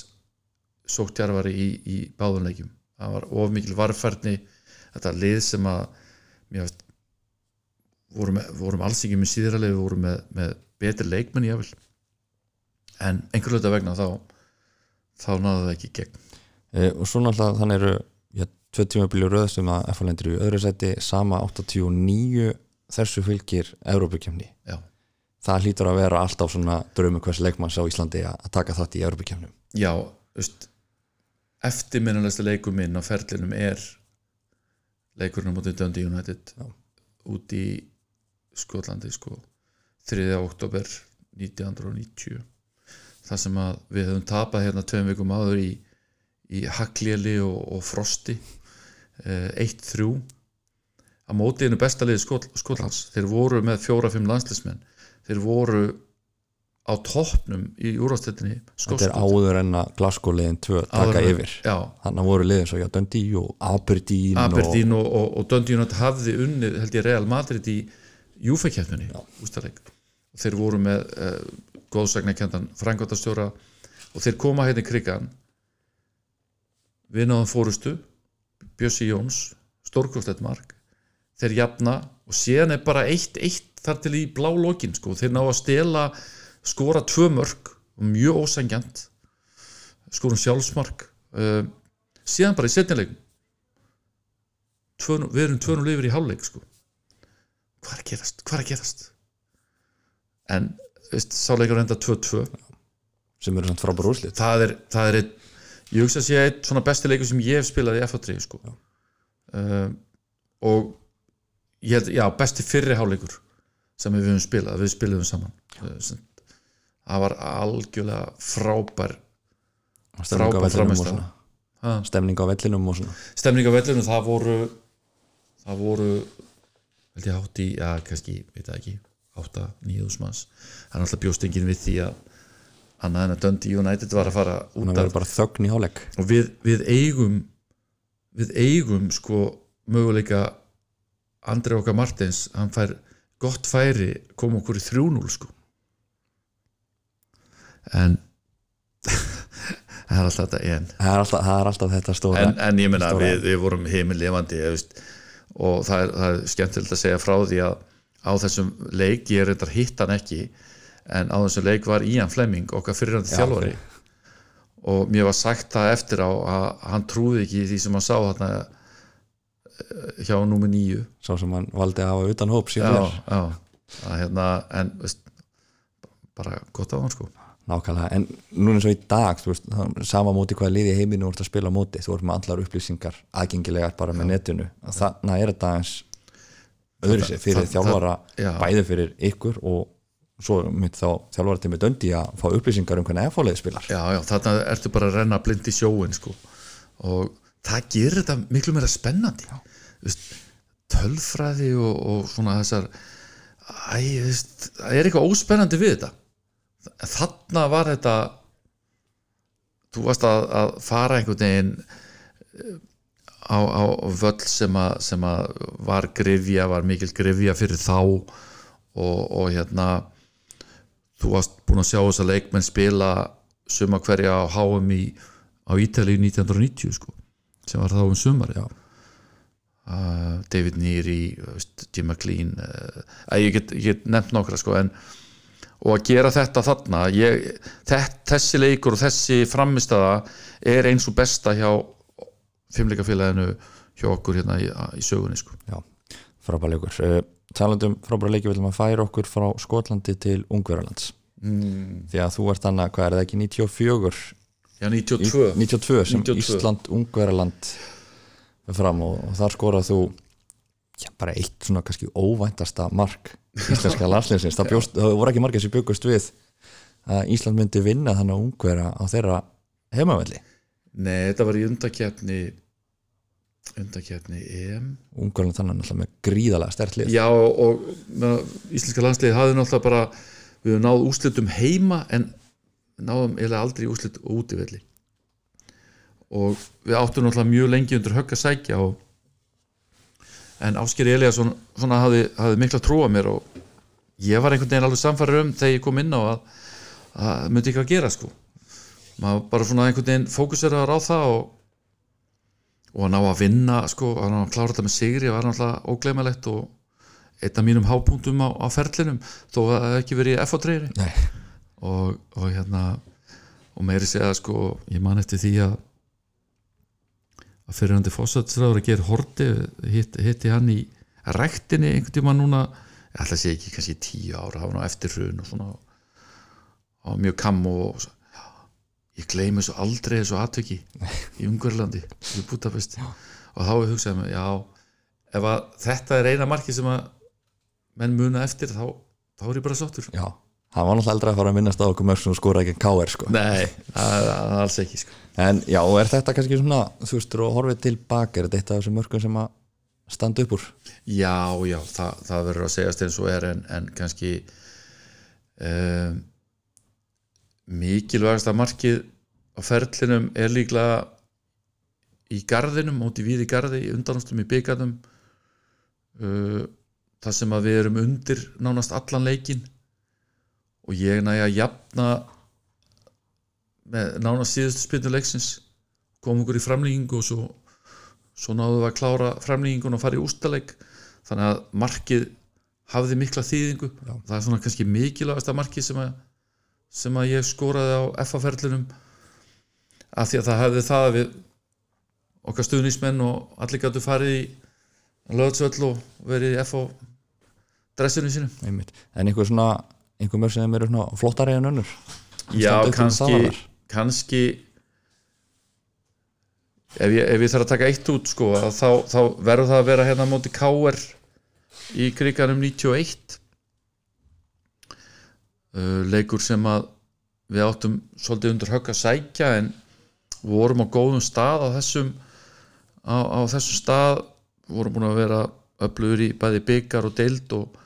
S2: sóktjarfari í, í báðunleikjum það var of mikil varfærni þetta lið sem að mér vorum, vorum alls ekki með síðralið við vorum með, með betri leikmenn jáfnvel en einhver hluta vegna þá þá náðu það ekki gegn
S1: e, og svo náttúrulega þannig eru já, tvö tímabili röð sem að F lendur í öðru sæti sama 89 þessu fylgir Európukefni
S2: já,
S1: það hlýtur að vera alltaf svona draumi hvers leikmanns á Íslandi að taka þátt í Európukefnum
S2: já eftirminnulegsta leikur minn á ferlinum er leikurinn á móti Dundee United
S1: Já.
S2: út í Skotlandi sko 3. oktober 1990 það sem að við höfum tapað hérna tveim vikum áður í, í Haglieli og, og Frosti eh, 1-3 að móti einu besta liði Skot, Skotlands. Þeir voru með fjóra-fimm landslismenn þeir voru á toppnum í úrvastettinni
S1: þetta er áður en að Glasgow liðin 2 taka yfir.
S2: já,
S1: þannig að voru liðin svo já Dundee og Aberdeen,
S2: Aberdeen og, og, og Dundee hafði unnið held ég Real Madrid í Júfekjæftunni ústaleik og þeir voru með uh, góðsagnarkendan frangvátastjóra og þeir koma hérna í krigan við náðum fórustu Bjössi Jóns stórkostlegt mark. Þeir jafna og síðan er bara eitt eitt þar til í blá lokin sko. þeir ná að stela skora tvö mörg og mjög ósengjant skorum sjálfsmark. Uh, síðan bara í setnileikum við erum tvönu lifir í hálfleik sko. hvað er að gerast, hvað er að gerast? En sáleikur enda 2-2
S1: sem eru svona frábár úrslit.
S2: Það er, það er eitt, ég hugsa að sé eitt svona besti leikur sem ég hef spilað í F3 sko. uh, og ég held, já, besti fyrri háleikur sem við höfum spilað, við spilaðum saman. Sem- það var algjörlega frábær frábær
S1: vellinum.
S2: Ha.
S1: Stemning á vellinum og svona.
S2: Stemning á vellinu, það voru það voru held ég hátt í, já, kannski, veit það ekki 8-9 manns. Er alltaf bjóst enginn við því að en að Dundee United var að fara út
S1: hálfleik.
S2: Og við, við eigum við eigum sko möguleika Andri okkar Martins hann fær gott færi koma okkur í 3-0 sko. En það er alltaf þetta en.
S1: Það er alltaf, það er alltaf þetta stóra
S2: en, en ég
S1: stóra-
S2: við, við vorum heimilifandi veist, og það er, það er skemmtilegt að segja frá því að á þessum leik, ég er reyndar hitt hann ekki en á þessum leik var Ian Fleming okkar fyrirhandi
S1: Já,
S2: þjálfari. og mér var sagt það eftir á að hann trúði ekki því sem hann sá þarna eh, hjá númer nýju
S1: Sá sem hann valdi að hafa utan hóp
S2: já, já, að, hérna, en veist, bara gott á hann sko.
S1: Nákvæmlega, en núna eins og í dag þú veist, það- sama móti hvaða liði heiminu ert að spila móti, þú ert með allar upplýsingar aðgengilegar bara með netinu. Þannig er þetta eins öðru sér fyrir
S2: það-
S1: þjálfara
S2: það-
S1: bæði fyrir ykkur og svo mitt þá þjálfara til með döndi að fá upplýsingar um hvernig F-fáleið spilar.
S2: Já, já, þarna ertu bara að renna blind í sjóin sko. og það gerir þetta miklu meira spennandi. Vist, tölfræði og, og svona þessar æ, veist, það er eitthvað óspennandi við þetta. Þarna var þetta þú varst að, að fara einhvern veginn á, á völl sem að, sem að var grifja, var mikil grifja fyrir þá og, og hérna þú varst búin að sjá þess að leikmenn spila suma hverja á HM í, á Ítalíu 1990 sko, sem var þá um sumari
S1: Já.
S2: uh, David Neary Jim McLean uh, ég, get, get nefnt nokkra sko, en, og að gera þetta þarna ég, þess, þessi leikur og þessi framistaða er eins og besta hjá fimmleikafélaginu hjá okkur hérna í, í sögunni sko.
S1: Já, frábæra leikur uh, talandum frábæra leiki viljum að færa okkur frá Skotlandi til Ungverjalands
S2: mm.
S1: því að þú ert annað, hvað er það ekki 94
S2: Já, 92
S1: 92 sem
S2: 92.
S1: Ísland Ungverjaland er fram og, og þar skorað þú já, bara eitt svona kannski óvæntasta mark íslenska landsliðsins það, bjóst, það voru ekki margir sem byggust við að Ísland myndi vinna þannig að Ungverja á þeirra heimavelli
S2: Nei, þetta var í undakefni undakefni EM.
S1: Ungverjaland þannig náttúrulega með gríðalega stertlið
S2: Já, og, með, íslenska landsliði hafði náttúrulega bara við höfum náð úslitum heima en náðum eiginlega aldrei í úslit og útivelli og við áttum náttúrulega mjög lengi undir högg að sækja og en Ásker Eliasson svona hafði, hafði mikla trú á mér og ég var einhvern veginn alveg samfæður um þegar ég kom inn á að það myndi ekki að gera sko maður bara svona einhvern veginn fókuseraður á það og og að ná að vinna sko, að ná að klára þetta með sigri var náttúrulega óglemalegt og einn af mínum hápunktum á, á ferlinum þó að það ekki verið F-treyri og, og hérna og meiri segja sko ég man eftir því að að fyrirhandi fósatsræður að gera horti hitt, hitti hann í rektinni einhvern tíma núna. Ég ætla að sé ekki kannski tíu ára hafa nú eftir hrun og svona. Og mjög kam og ég gleymi þessu aldrei þessu atveki í Ungverlandi í Budapest og þá ég hugsaði mig, já ef þetta er eina marki sem að menn muna eftir þá, þá er ég bara sáttur
S1: já, hann var náttúrulega aldrei að fara að minnast á okkur mörg sem skora ekki K.R. sko
S2: Nei, það það er alls ekki sko.
S1: En já, er þetta kannski svona, þú veist, og horfið tilbaka, er þetta þessum mörgum sem að standa upp úr?
S2: Já, já, það, það verður að segjast eins og er en, en kannski um, mikilvægasta markið á ferlinum er líklega í garðinum, út í víði garði í byggarnum uh, það sem að við erum undir nánast allan leikin og ég næja að jafna með nánast síðustu spyndu leiksins kom okkur í framlýgingu og svo svo náðum við að klára framlýgingun og fara í ústaleik þannig að markið hafði mikla þýðingu.
S1: Já.
S2: það er svona kannski mikilvægasta markið sem að, sem að ég skoraði á FA-ferlinum af því að það hefði það að við okkar stuðnismenn og allir gætu farið í löðsvöll og verið í FA dressinu sínu
S1: Einmitt. En einhver svona, einhver mörg sem eru flottari en önnur?
S2: Já, kannski kannski ef ég, ef ég þarf að taka eitt út sko, þá, þá verður það að vera hérna á móti K.R. í kriganum 91 uh, leikur sem að við áttum svolítið undir högg að sækja en vorum á góðum stað á þessum á, á þessum stað. Vorum búin að vera öflugur í bæði byggar og deild og,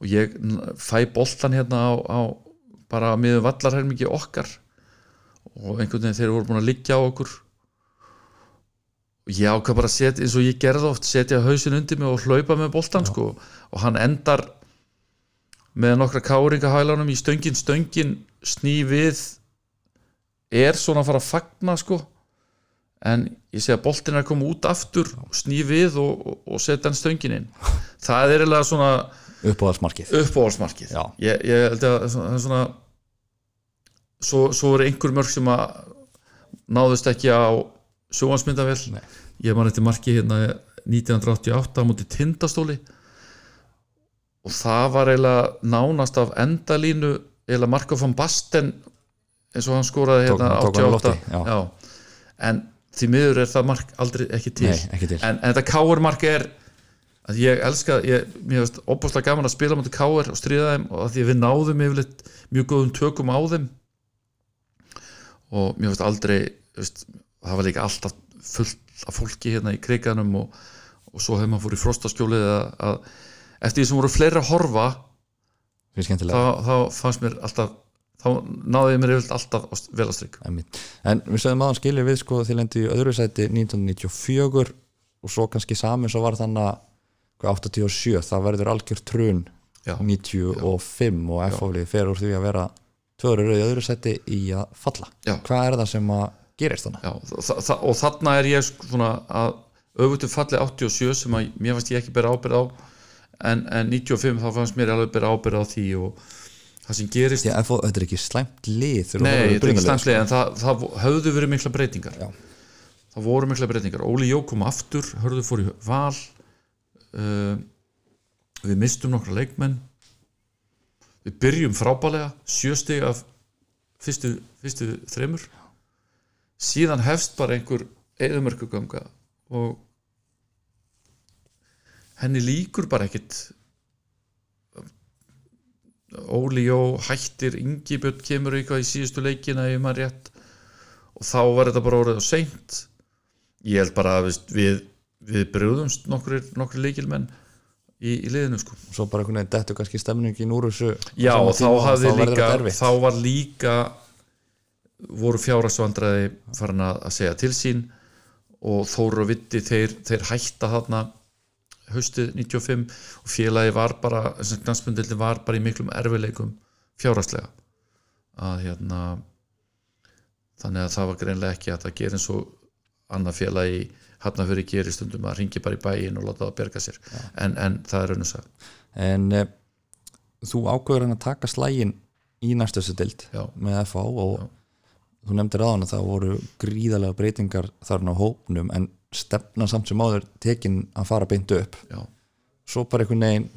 S2: og ég fæ boltan hérna á, á bara miður vallarhelmingi okkar. Og einhvern veginn þeir voru búin að liggja á okkur. Og ég ákvað bara að setja eins og ég gerði oft setja hausin undir mig og hlaupa með boltan sko. Og hann endar með nokkra káringahælunum í stöngin. Stöngin sný við er svona að fara að fagna sko. En ég sé að boltin er að koma út aftur sný við og, og, og setja hann stöngin inn. Það er eiginlega svona
S1: uppáhaldsmarkið. Já.
S2: ég, ég held að það er svona svo, svo er einhver mörg sem að náðust ekki á sjóansmyndavel ég man eftir marki hérna 1988 á múti tindastóli og það var eiginlega nánast af endalínu eiginlega Marko van Basten eins og hann skoraði
S1: Tók-
S2: hérna
S1: tók hann á
S2: 88
S1: lofti, já.
S2: en því miður er það mark aldrei ekki til.
S1: Nei, ekki til.
S2: En, en þetta káur mark er að ég elska, ég, mér finnst opbúslega gaman að spila mútið káur og stríða þeim og að því að við náðum yfirleitt mjög góðum tökum á þeim. Og mér finnst aldrei veist, það var líka alltaf fullt af fólki hérna í kriganum og, og svo hefur maður fór í frostaskjólið að, að eftir því sem voru fleiri að horfa þá, þá fannst mér alltaf þá náði ég mér yfirleitt alltaf vel að
S1: Einmitt. En við sögum aðan skilja við sko til endi í öðru sæti 1994 og svo kannski saman svo var þannig að hvað, 87, það verður algjör trun
S2: Já.
S1: 95 og F-fólið fer úr því að vera tvöður í öðru sæti í að falla
S2: Já.
S1: Hvað er það sem að gerist þannig?
S2: Já, þa þa og þarna er ég sko svona að öfutum falli 87 sem að mér fannst ég ekki bera ábyrð á en, en 95 þá fannst mér alveg bera ábyrð á því og það sem gerist
S1: að F-fólið, þetta er ekki slæmt lið
S2: Nei, þetta er ekki
S1: byrjunarliðið,
S2: stanslega en það, það höfðu verið mikla breytingar.
S1: Já.
S2: það voru mikla breytingar. Óli Jó kom aftur, hörðu fór í val uh, við mistum nokkra leikmenn. Við byrjum frábælega sjöstig af fyrstu, fyrstu þremur. Síðan hefst bara einhver eðumörkuganga og henni líkur bara ekkit. Óli Jó hættir Ingibjörn kemur eitthvað í síðustu leikina ef maður rétt. Og þá var þetta bara orðið á seint. Ég held bara að við, við brjóðumst nokkri, nokkri leikilmenn í, í liðinu sko.
S1: Sko. Svo bara einhvern veginn dettu kannski stemningin úr þessu
S2: Já og þá
S1: og verður
S2: líka þá var líka voru fjárasvandræði farin að segja til sín. Og Þóru og Vitti þeir, þeir hætta þarna haustið 95 og félagi var bara þessum knastmyndildi var bara í miklum erfileikum fjáraslega að hérna þannig að það var greinlega ekki að það gera eins og annað félagi hafnafyrir gerir stundum að ringi bara í bæin og láta það berga sér. En, en það er raun og sag
S1: En e, þú ákveður hann að taka slægin í næstöðsu dild
S2: Já.
S1: með FH og þú nefndir aðan að það voru gríðalega breytingar þarna á hópnum en stefna samt sem áður tekin að fara beint upp.
S2: Já.
S1: Svo bara einhvern veginn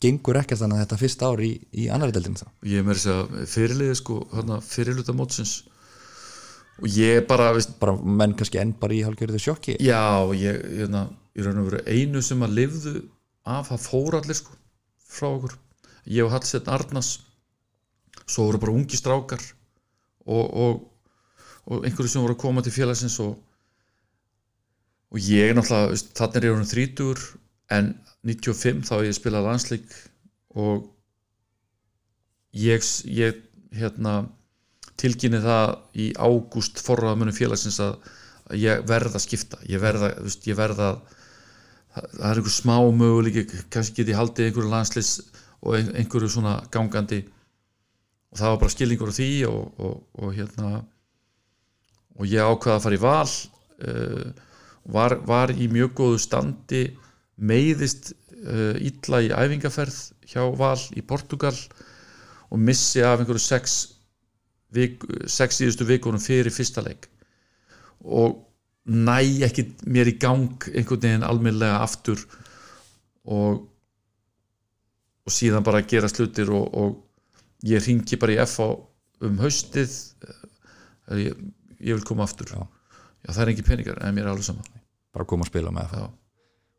S1: gengur ekkert þannig að þetta fyrsta ár í, í annari deildinu þá.
S2: Ég með þess að fyrirliði sko fyrirluta mótsins. Og ég bara veist,
S1: bara menn kannski enn bara í hálfgerðu sjokki.
S2: Já ég hérna, í raun og veru einu sem að lifðu af það fór allir sko frá okkur. Ég og Hallsteinn Arnars svo voru bara ungi strákar og, og, og einhverju sem voru að koma til félagsins og, og ég náttúrulega veist, þannig er ég orðin þrítur en 95 þá ég spilað landslík og ég, ég hérna tilkynni það í ágúst forraðamunum félagsins að, ég verð að skipta. Ég verð að, þú veist, ég verð að það er einhver smá möguleiki kannski get ég haldið einhverju landslis og ein- einhverju svona gangandi. Og það var bara skilningur á því og, og, og hérna og ég ákvaða að fara í val uh, var, var í mjög góðu standi meiðist uh, illa í æfingaferð hjá val í Portugal og missi af einhverju sex, vik, sex síðustu vikunum fyrir fyrsta leik og næ ekki mér í gang einhvern veginn almennlega aftur og og síðan bara gera slutir og, og ég ringi bara í FH um haustið eh, ég, ég vil koma aftur
S1: Já.
S2: Já það er ekki peningar en mér er alveg sama.
S1: Bara koma að spila með FH
S2: já,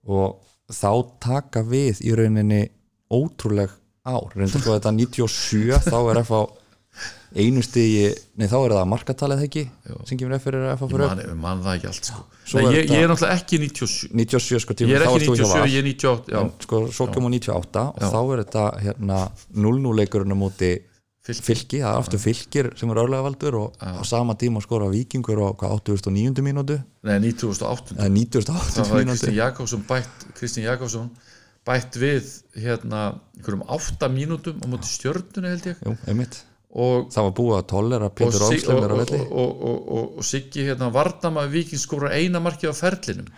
S1: og þá taka við í rauninni ótrúleg ár. Reynda sko þetta 97 þá er FH einu stigi nei þá er það markatalið ekki
S2: Já.
S1: sem kemur F fyrir FH
S2: ég
S1: fyrir
S2: man, ég man það ekki allt sko. Nei,
S1: er
S2: ég, ég er náttúrulega ekki 97
S1: 97 sko
S2: ég
S1: tíma
S2: er
S1: þá
S2: ekki
S1: ert þú hjá
S2: 97,
S1: Val.
S2: ég er 98 já,
S1: en sko svo kemur 98 og
S2: Já.
S1: þá er þetta hérna 0-0 leikurinn á móti
S2: Fylki.
S1: fylki, það er aftur fylkir sem er örlega valdur og á sama tíma skora vikingur á hvað 89. mínútu?
S2: Nei 98
S1: eða 98.
S2: það var Kristinn Jakobsson bætt Kristinn Jakobsson bætt við hérna einhverjum 8 mínútum á móti stjörnunni held ég.
S1: Jú, einmitt.
S2: Og
S1: það var búið að tollera
S2: og,
S1: Olslem
S2: og,
S1: er á
S2: og,
S1: velli.
S2: og, og, og, og Siggi hérna Vardama Víkings skóra eina markið á ferlinum.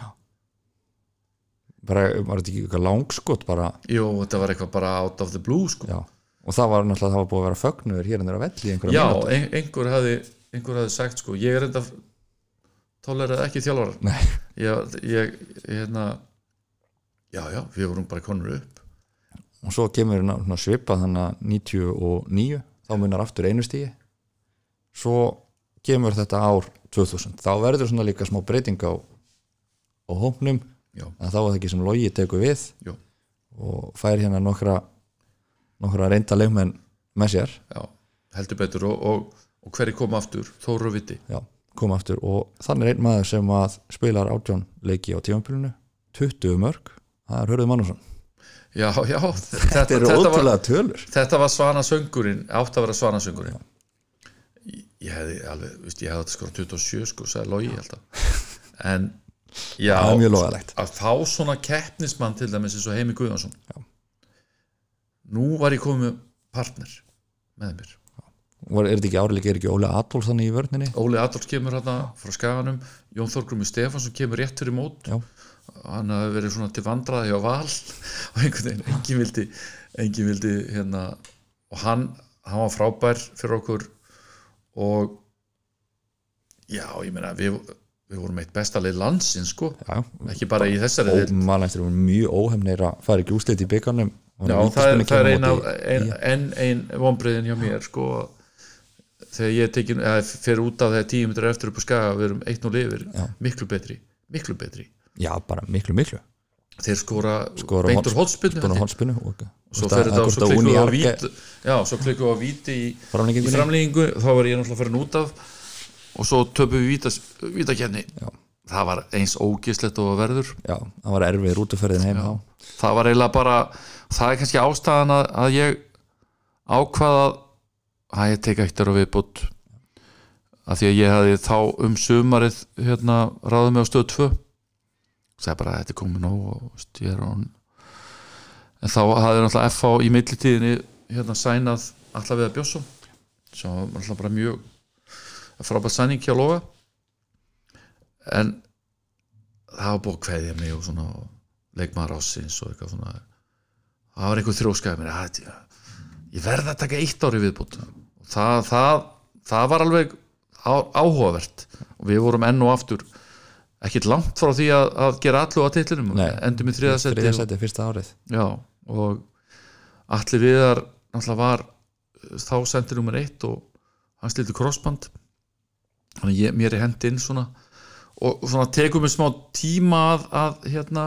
S1: Bara, var þetta ekki eitthvað langskot bara,
S2: Jú, þetta var eitthvað bara out of the blue sko.
S1: já og það var náttúrulega, það var búið að vera fögnuður hér en þeirra velli í einhverja
S2: Já,
S1: mínútu.
S2: ein, einhver hafði einhver hafði sagt sko, ég er enda tóleraði ekki þjálfar ég, ég, hérna já, já, við vorum bara konur upp.
S1: Og svo kemur ná- svipað þannig að 99 þá munar aftur einu stíi svo kemur þetta ár 2000 þá verður svona líka smá breyting á, á hópnum
S2: Já,
S1: en þá er það ekki sem logi tekur við.
S2: Jú,
S1: og fær hérna nokkra nokkra reynda leikmenn með sér.
S2: Já, heldur betur og, og, og hverju kom aftur, Þóru Viti.
S1: Já, koma aftur og þannig er einn maður sem að spilar átjón leiki á tímampilinu 20 mörg, það er Hörður Mannusson
S2: Já, já, þetta,
S1: þetta
S2: var,
S1: ótrúlega tölur.
S2: þetta var svanasöngurinn átt að vera svanasöngurinn. Ég, ég hefði alveg, veist, ég hefði þetta skora 27 sko, sagði Logi alltaf en já,
S1: það er mjög loðalegt
S2: að fá svona keppnismann til dæmis eins og Heimi Guðjónsson nú var ég komið partner með mér.
S1: Var, er þetta ekki árleik, er ekki Óli Adolf þannig í vörninni?
S2: Óli Adolfs kemur hérna frá Skaganum Jón Þorgrumi Stefansson kemur rétt fyrir mót.
S1: Já.
S2: hann hafi verið svona til vandraði á val og einhvern veginn, engin vildi engin vildi hérna og hann, hann var frábær fyrir okkur og já, ég meina við, við vorum eitt besta leið landsins sko,
S1: já,
S2: ekki bara í þessari
S1: eftir að mjög óhefnir að fara ekki úslit í byggarnum
S2: Já, það það er ein, af, ein, ein, ein vonbreiðin hjá mér sko. Þegar ég tekin, fer út af þegar tíu minnur eftir upp á skaga við erum eitt og lifir, miklu betri miklu betri,
S1: já, bara miklu, miklu.
S2: Þeir skora,
S1: Skora
S2: beintur
S1: hólspinu og
S2: svo fer þetta og svo klikkum við á vít já, svo klikkum við á víti í, í framlengingu, þá var ég náttúrulega farin út af og svo töpum við vítakenni það var eins ógislegt og verður.
S1: Já, það var erfið rútuferðin heim
S2: það var eiginlega bara það er kannski ástæðan að, að ég ákvaða að ég teka eittir á viðbútt að því að ég hafði þá um sumarið hérna ráðið mig á stöð 2 sagði bara að þetta er komið nóg og er án en þá hafði náttúrulega FH í millitíðinni hérna sænað að bjósum sem var náttúrulega bara mjög frábært sæning hjá Loga. En það var búið að kveðja mig og svona leikmaður ásins og eitthvað svona. Það var einhver þróskaði mér að ég verði að taka eitt ári viðbútt og það, það, það var alveg á, áhugavert. Og við vorum enn og aftur ekkert langt frá því að, að gera allu á endum í þriðasætti og,
S1: þriðasæti fyrsta árið.
S2: Já, og allir viðar náttúrulega var uh, þá sendir nummer eitt og hann stilti crossband þannig ég, mér er hendi inn svona og svona tekum við smá tíma að, að hérna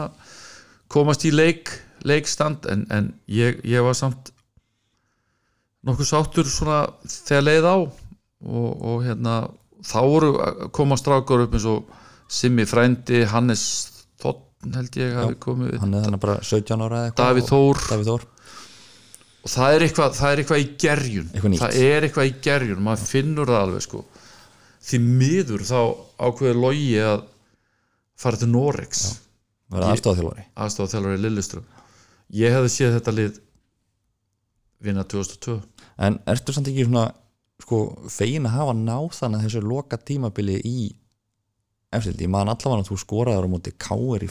S2: komast í leik leikstand en, en ég, ég var samt nokkuð sáttur svona þegar leið á og, og hérna þá voru að koma strákar upp eins og Simmi Frændi, Hannes Þotn held ég hafi komið
S1: hann er bara 17 ára eitthvað
S2: Davíð Þór.
S1: Davíð Þór.
S2: Og það er eitthvað, það er eitthvað í gerjun. Það er eitthvað í gerjun, maður finnur það alveg sko því miður þá ákveður logi að fara til Norex
S1: verða
S2: Ég-
S1: aðstofþjálfari
S2: aðstofa þjálfari Lilleström ég hefði séð þetta lið vinna 2002
S1: en ertu samt ekki svona sko, fegin að hafa náð þannig að þessu loka tímabili í eftir, ég man allavega að þú skoraður á móti Káir í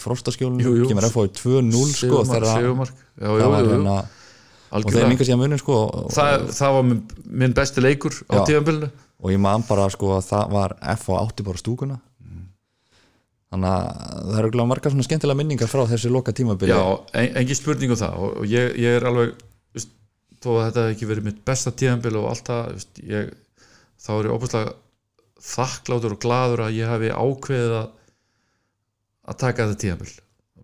S2: jú.
S1: kemur FH í 2-0 sko, þegar það var hérna og þeir
S2: algjörlega.
S1: mingar síðan munin sko og,
S2: það, það var minn, besti leikur á
S1: Já. Og ég man bara sko að það var FH átti bara stúkuna. Þannig að það eru margar svona skemmtilega minningar frá þessu loka tímabili.
S2: Já, en, engin spurning um það. Og, og ég, ég er alveg veist, þó að þetta hef ekki verið mitt besta tíðanbyl og allt það þá er ég óbúslega þakkláttur og gladur að ég hafi ákveðið að að taka þetta tíðanbíl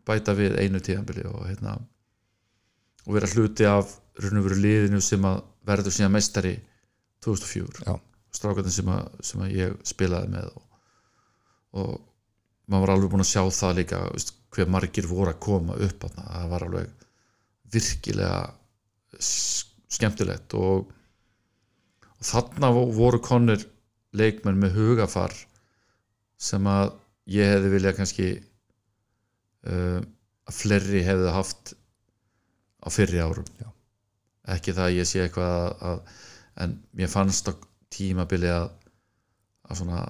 S2: bæta við einu tíðanbíli og hérna og vera hluti af raun og veru liðinu sem að verður síðan meistari 2004
S1: Já.
S2: Strákarnir sem, að- sem að ég spilaði með og, og maður var alveg búinn að sjá það líka veist, hver margir voru að koma upp þarna. það var alveg virkilega skemmtilegt og, og þarna vo- voru konir leikmenn með hugafar sem að ég hefði viljað kannski uh, að fleiri hefði haft á fyrri árum
S1: Já.
S2: ekki það að ég sé eitthvað að, að, en mér fannst á tímabili að, að svona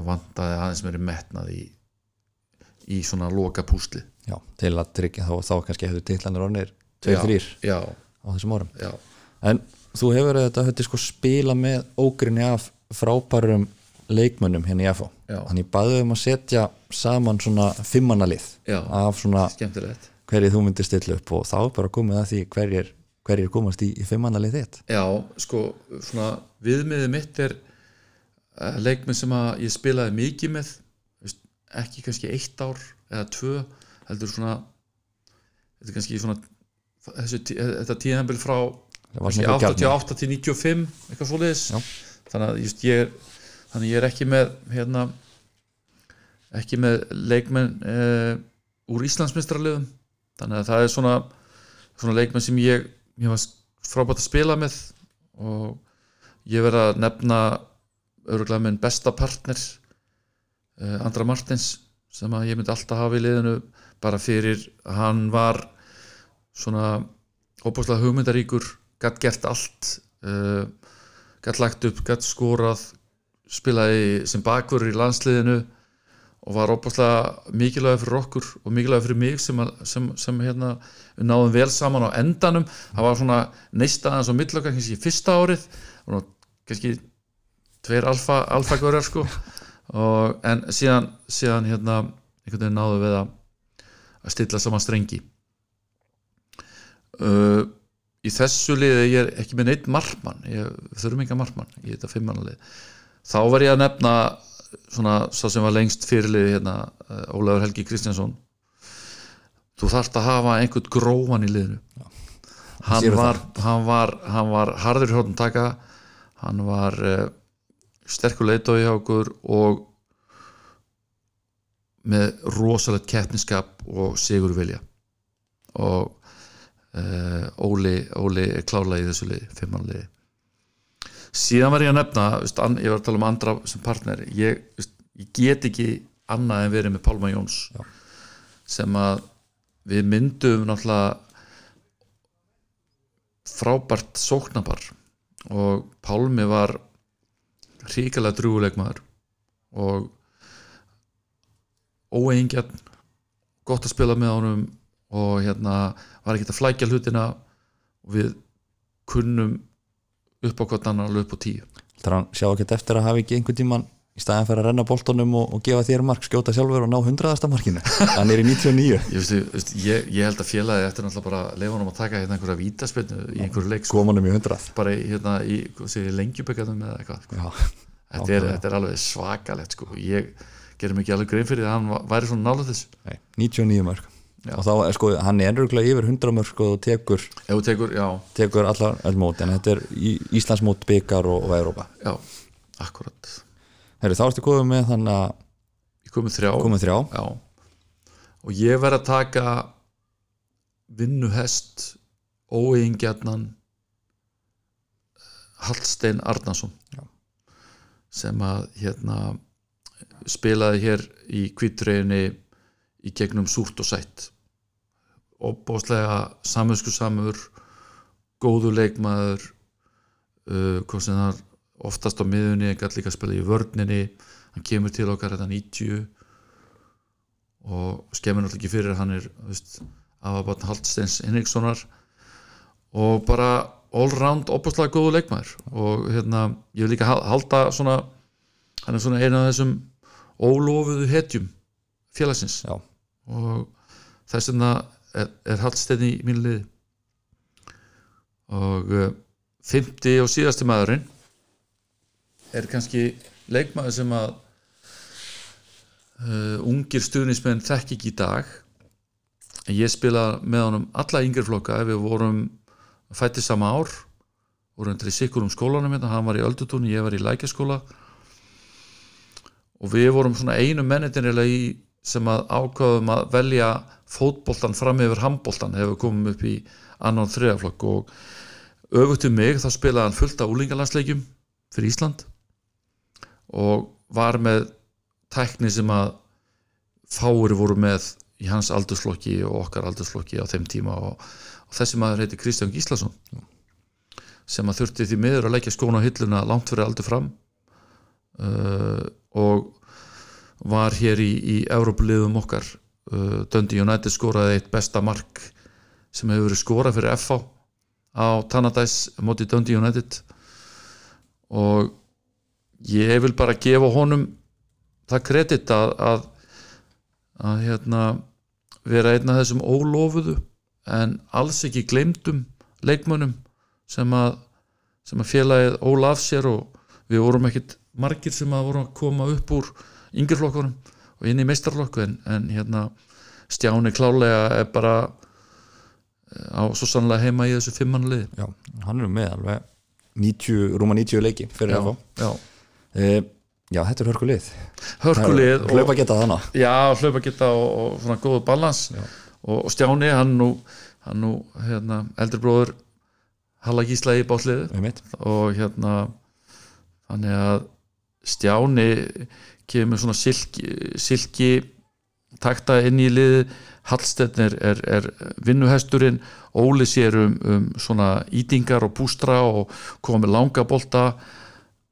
S2: að vantaði aðeins meiri metnað í, í svona loka púsli
S1: Já, til að tryggja þá, þá kannski hefur titlanir ornir
S2: Já.
S1: 2-3
S2: já,
S1: á þessum árum.
S2: Já,
S1: En þú hefur þetta höfði sko spila með ógrinni af frábærum leikmönnum hérna í FH. Þannig baðum um að setja saman svona fimmannalið af svona
S2: skemmtilegt.
S1: hverjir þú myndir stilla upp og þá bara komið að því hverjir, hverjir komast í, í fimmannalið þitt?
S2: Já, sko, svona viðmiðið mitt er uh, leikmenn sem að ég spilaði mikið með ekki kannski eitt ár eða tvö, heldur svona þetta er kannski svona þessu, tí- þetta tíðanbíl frá
S1: Það var
S2: kannski
S1: svona einhver gjarni.
S2: 88 til 95 eitthvað svoleiðis. Þannig að just, ég, þannig ég er ekki með hérna ekki með leikmenn uh, úr Íslandsmestrarliðum þannig að það er svona, svona leikmenn sem ég, ég var frábært að spila með og ég verð að nefna örgulega minn besta partner uh, Andra Martins sem að ég myndi alltaf hafa í liðinu. Bara fyrir hann var svona óbúslega hugmyndaríkur gætt gert allt uh, gætt lagt upp, gætt skorað spilaði sem bakvörur í landsliðinu og var óbúslega mikilvæg fyrir okkur og mikilvæg fyrir mig sem, sem, sem hérna náðum vel saman á endanum. Það var svona neistaðans og millokar kannski fyrsta árið og kannski tveir alfa, alfagörar sko. Og, en síðan, síðan hérna einhvern veginn náðu við að að stilla saman strengi. Uh, í þessu liði ég er ekki með neitt við þurfum enga markmann í þetta fimmannalið þá var ég að nefna svona sá sem var lengst fyrirliði hérna uh, Ólafur Helgi Kristjánsson þú þarft að hafa einhvern gróan í liðinu. Hann var, hann var hann var harður í hóttum taka hann var uh, sterkur leitói hjá okkur og með rosalegt keppniskap og sigur vilja og uh, Óli, Óli er klárlega í þessu liði, fimmannliði síðan var ég að nefna veist, an, ég var að tala um andra sem partner. Ég, veist, ég get ekki annað en verið með Pálma Jóns
S1: Já.
S2: sem að við myndum náttúrulega frábært sóknapar og Pálmi var ríkilega drúguleikmaður og óeingjarn gott að spila með honum og hérna var ekki að flækja hlutina. Og við kunnum upp á hvort annar alveg upp á tíu.
S1: Það er hann sjá ekki eftir að hafa ekki einhvern tíman í staðan fyrir að renna boltanum og, og gefa þér mark skjóta sjálfur og ná hundraðasta markinu? Hann er í 99
S2: ég, veist, ég, ég held að félagi eftir náttúrulega bara að leifa honum að taka hérna einhverja vítaspilnu í einhverju leik sko,
S1: komunum í 100
S2: bara í, hérna, í lengjuböggjum eða eitthvað sko.
S1: Já,
S2: þetta, er, þetta er alveg svakalegt sko. ég gerum ekki alveg grein fyrir því að hann væri svona nála þess
S1: nei, 99 mörg
S2: Já.
S1: og þá er sko, hann er örgulega yfir 100 mörg sko, og tekur,
S2: tekur,
S1: tekur allar all mót en þetta er í, Íslandsmót, byggar og, og Európa
S2: já, akkurat.
S1: Heru, þá ertu komið með þannig að
S2: komið þrjá.
S1: Komið þrjá.
S2: Já. Og ég verð að taka vinnuhest óeigingjarnan Hallstein Arnason
S1: Já.
S2: sem að hérna spilaði hér í kvítreginni í gegnum súrt og sætt. Opbáslega samösku samur góðu leikmaður uh, hvað sem það oftast á miðunni, gætt líka að spila í vörninni. Hann kemur til okkar þetta 90 og skemmir náttúrulega ekki fyrir hann er afabatn Haldsteins Henrikssonar og bara all round opaslega góðu leikmaður. Og hérna, ég vil líka hal- halda svona, hann er svona eina af þessum ólofuðu hetjum félagsins.
S1: Já.
S2: Og þess vegna er, er Haldstein í mínu liði. Og uh, fymti og síðasti maðurinn er kannski leikmaður sem að uh, ungir stuðnismenn þekk ekki í dag. En ég spila með honum alla yngri flokka. Ef við vorum fættið sama ár vorum til í sikkurum skólanum hérna, hann var í Öldutúni, ég var í Lækjaskóla. Og við vorum svona einu mennitinnilega í sem að ákvaðum að velja fótboltan fram yfir handboltan hefur komið upp í annan þriðaflokk. Og öfugt um mig þá spilaði hann fullt af úlingalansleikjum fyrir Ísland og var með tækni sem að fári voru með í hans aldursflokki og okkar aldursflokki á þeim tíma. Og, og þessi maður heiti Kristján Gíslason sem að þurfti því miður að leggja skóna á hilluna langt fyrir aldur fram. Uh, og var hér í, í Európa-liðum okkar. Uh, Dundee United skoraði eitt besta mark sem hefur verið skorað fyrir FH á Tannadæs moti Dundee United. Og ég vil bara gefa honum það kredit að, að, að hérna, vera einn af þessum ólofuðu en alls ekki glemdum leikmönnum sem að, sem að félagið ólaf sér og við vorum ekkit margir sem að voru að koma upp úr yngjurflokkunum og inn í meistarflokku en, en hérna Stjáni klálega er bara á svo sannlega heima í þessu fimmannlið
S1: Já, hann er með alveg 90, rúma 90 leiki fyrir
S2: já, já.
S1: e, Já, þetta er hörkulið.
S2: Hörkulið
S1: Hlaupa geta þannig
S2: já, hlaupa geta og, og svona góðu balans og, og Stjáni, hann nú, hann nú hérna, eldri bróður Halla Gísla í bátliðu og hérna þannig að Stjáni kemur svona silki, silki takta inn í liði Hallsteinn er, er, vinnuhesturinn Óli sér um, um svona ítingar og pústra og komið langa bolta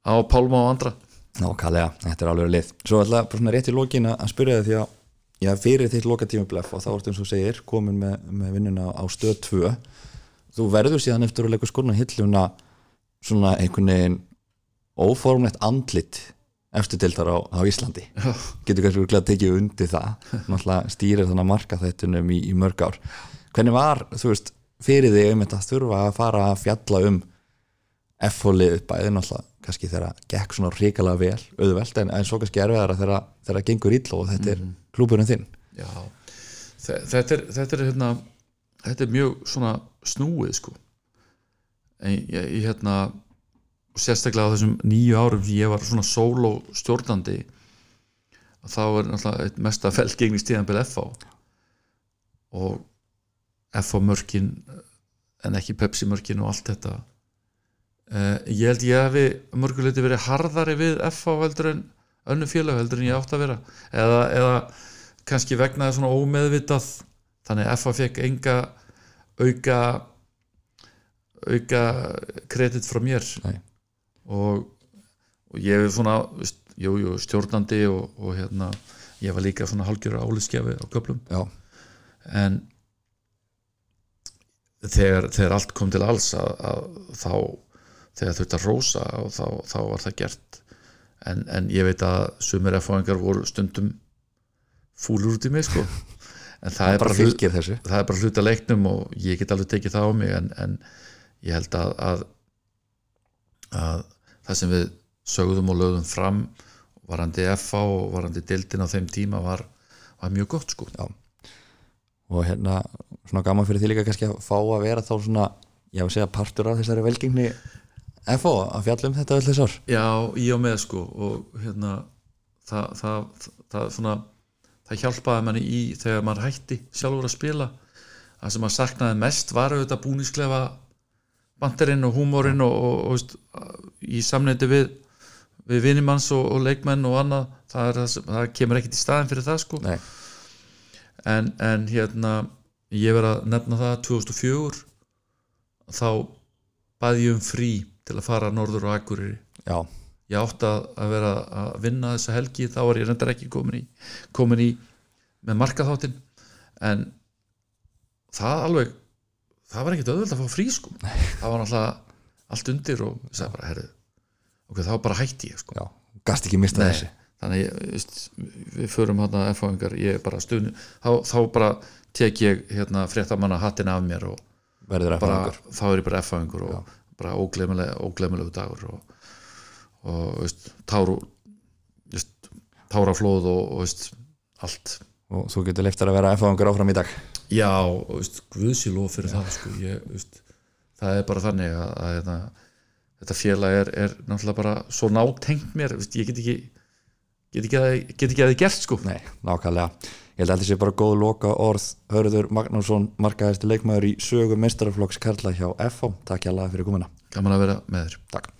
S2: á Pálma og andra.
S1: Nákvæmlega, þetta er alveg lið. Svo alltaf bara svona rétt í lokin að spyrja þið því að já, fyrir þitt lokatíma blef og þá ertu eins og segir komin með, með vinnuna á stöð 2 þú verður síðan eftir að leika skorna hilluna svona einhvern veginn óformlegt andlit eftir deildar á, á Íslandi. Getur kannski virkilega að tekið undir það. Náttúrulega stýrir þannig að marka þettunum í, í mörg ár. Hvernig var, þú veist, fyrir þig um þetta að þurfa að fara að fjalla um F-hólið bæði náttúrulega kannski þegar það gekk svona ríkala vel auðvelt en, en svo kannski erfiðara þegar það gengur illa og þetta er klúburinn þinn.
S2: Já, þe- þetta er, þetta er hérna, þetta er mjög svona snúið sko. En ég, ég hérna og sérstaklega á þessum nýju árum sem ég var svona sóló stjórnandi þá er náttúrulega eitt mesta felgengni stíðanbel FH og FH mörkin en ekki Pepsi mörkin og allt þetta. Uh, ég held ég hafi mörguleiti verið harðari við FH heldur en önnu félag heldur en ég átt að vera. Eða, eða kannski vegna svona ómeðvitað þannig að FH fekk enga auka auka kredit frá mér.
S1: Nei.
S2: Og, og ég er svona jú, jú, stjórnandi og, og hérna ég var líka svona hálgjör áliðskjafi á köplum
S1: Já,
S2: en þegar, þegar allt kom til alls að, að þá þegar þurfti að rósa og þá, þá var það gert. En, en ég veit að sumir erfáingar voru stundum fúlur út í mig sko. En það er hlut, það er bara hluta leiknum og ég get alveg tekið það á mig en, en ég held að, að að það sem við sögðum og lögðum fram varandi FA og varandi dildin á þeim tíma var, var mjög gott sko.
S1: Já. og hérna svona gaman fyrir því líka kannski að fá að vera þá svona, ég vil segja partur af þessari velgengni FO að fjalla um þetta öll þess ár.
S2: Já, í og með sko og hérna það, það, það, svona það hjálpaði manni í þegar maður hætti sjálfur að spila. Það sem maður saknaði mest var auðvitað búnisklefa banderinn og húmorinn og, og, og í samneiti við við vinimanns og, og leikmenn og annað það, er það, kemur ekkit í staðin fyrir það sko. En, en hérna ég verið að nefna það 2004 þá baði ég um frí til að fara norður Akureyri.
S1: Já,
S2: ég átti að vera að vinna þessa helgi þá var ég reyndar ekki komin í, komin í með markaþáttin en það alveg það var ekkert auðvöld að fá frí sko. Það var náttúrulega allt undir og ég sagði bara, herru ok, þá bara hætti ég sko.
S1: Já, gast ekki mista
S2: Nei,
S1: þessi
S2: þannig ég, veist, við förum hérna F-fáingar, ég bara stund þá, þá bara tek ég hérna fréttamanna hattin af mér og bara, þá er ég bara F-fáingur og bara óglemilega, óglemilega dagur og, og veist, táru táraflóð og, og veist, allt.
S1: Og þú getur leiftar að vera F-áðingur áfram í dag
S2: Já, guðsílóf fyrir það sko. ég, veist, það er bara þannig að, að, að þetta félag er, er náttúrulega bara svo nátengt mér veist, ég get ekki get ekki að get ekki að þið gert sko.
S1: Nei, nákvæmlega. Ég held að þetta sé bara góð loka orð Hörður Magnússon, markaðist leikmaður í sögu meistaraflokks Karla hjá FH Takk hjá fyrir komuna.
S2: Gaman að vera með þér.
S1: Takk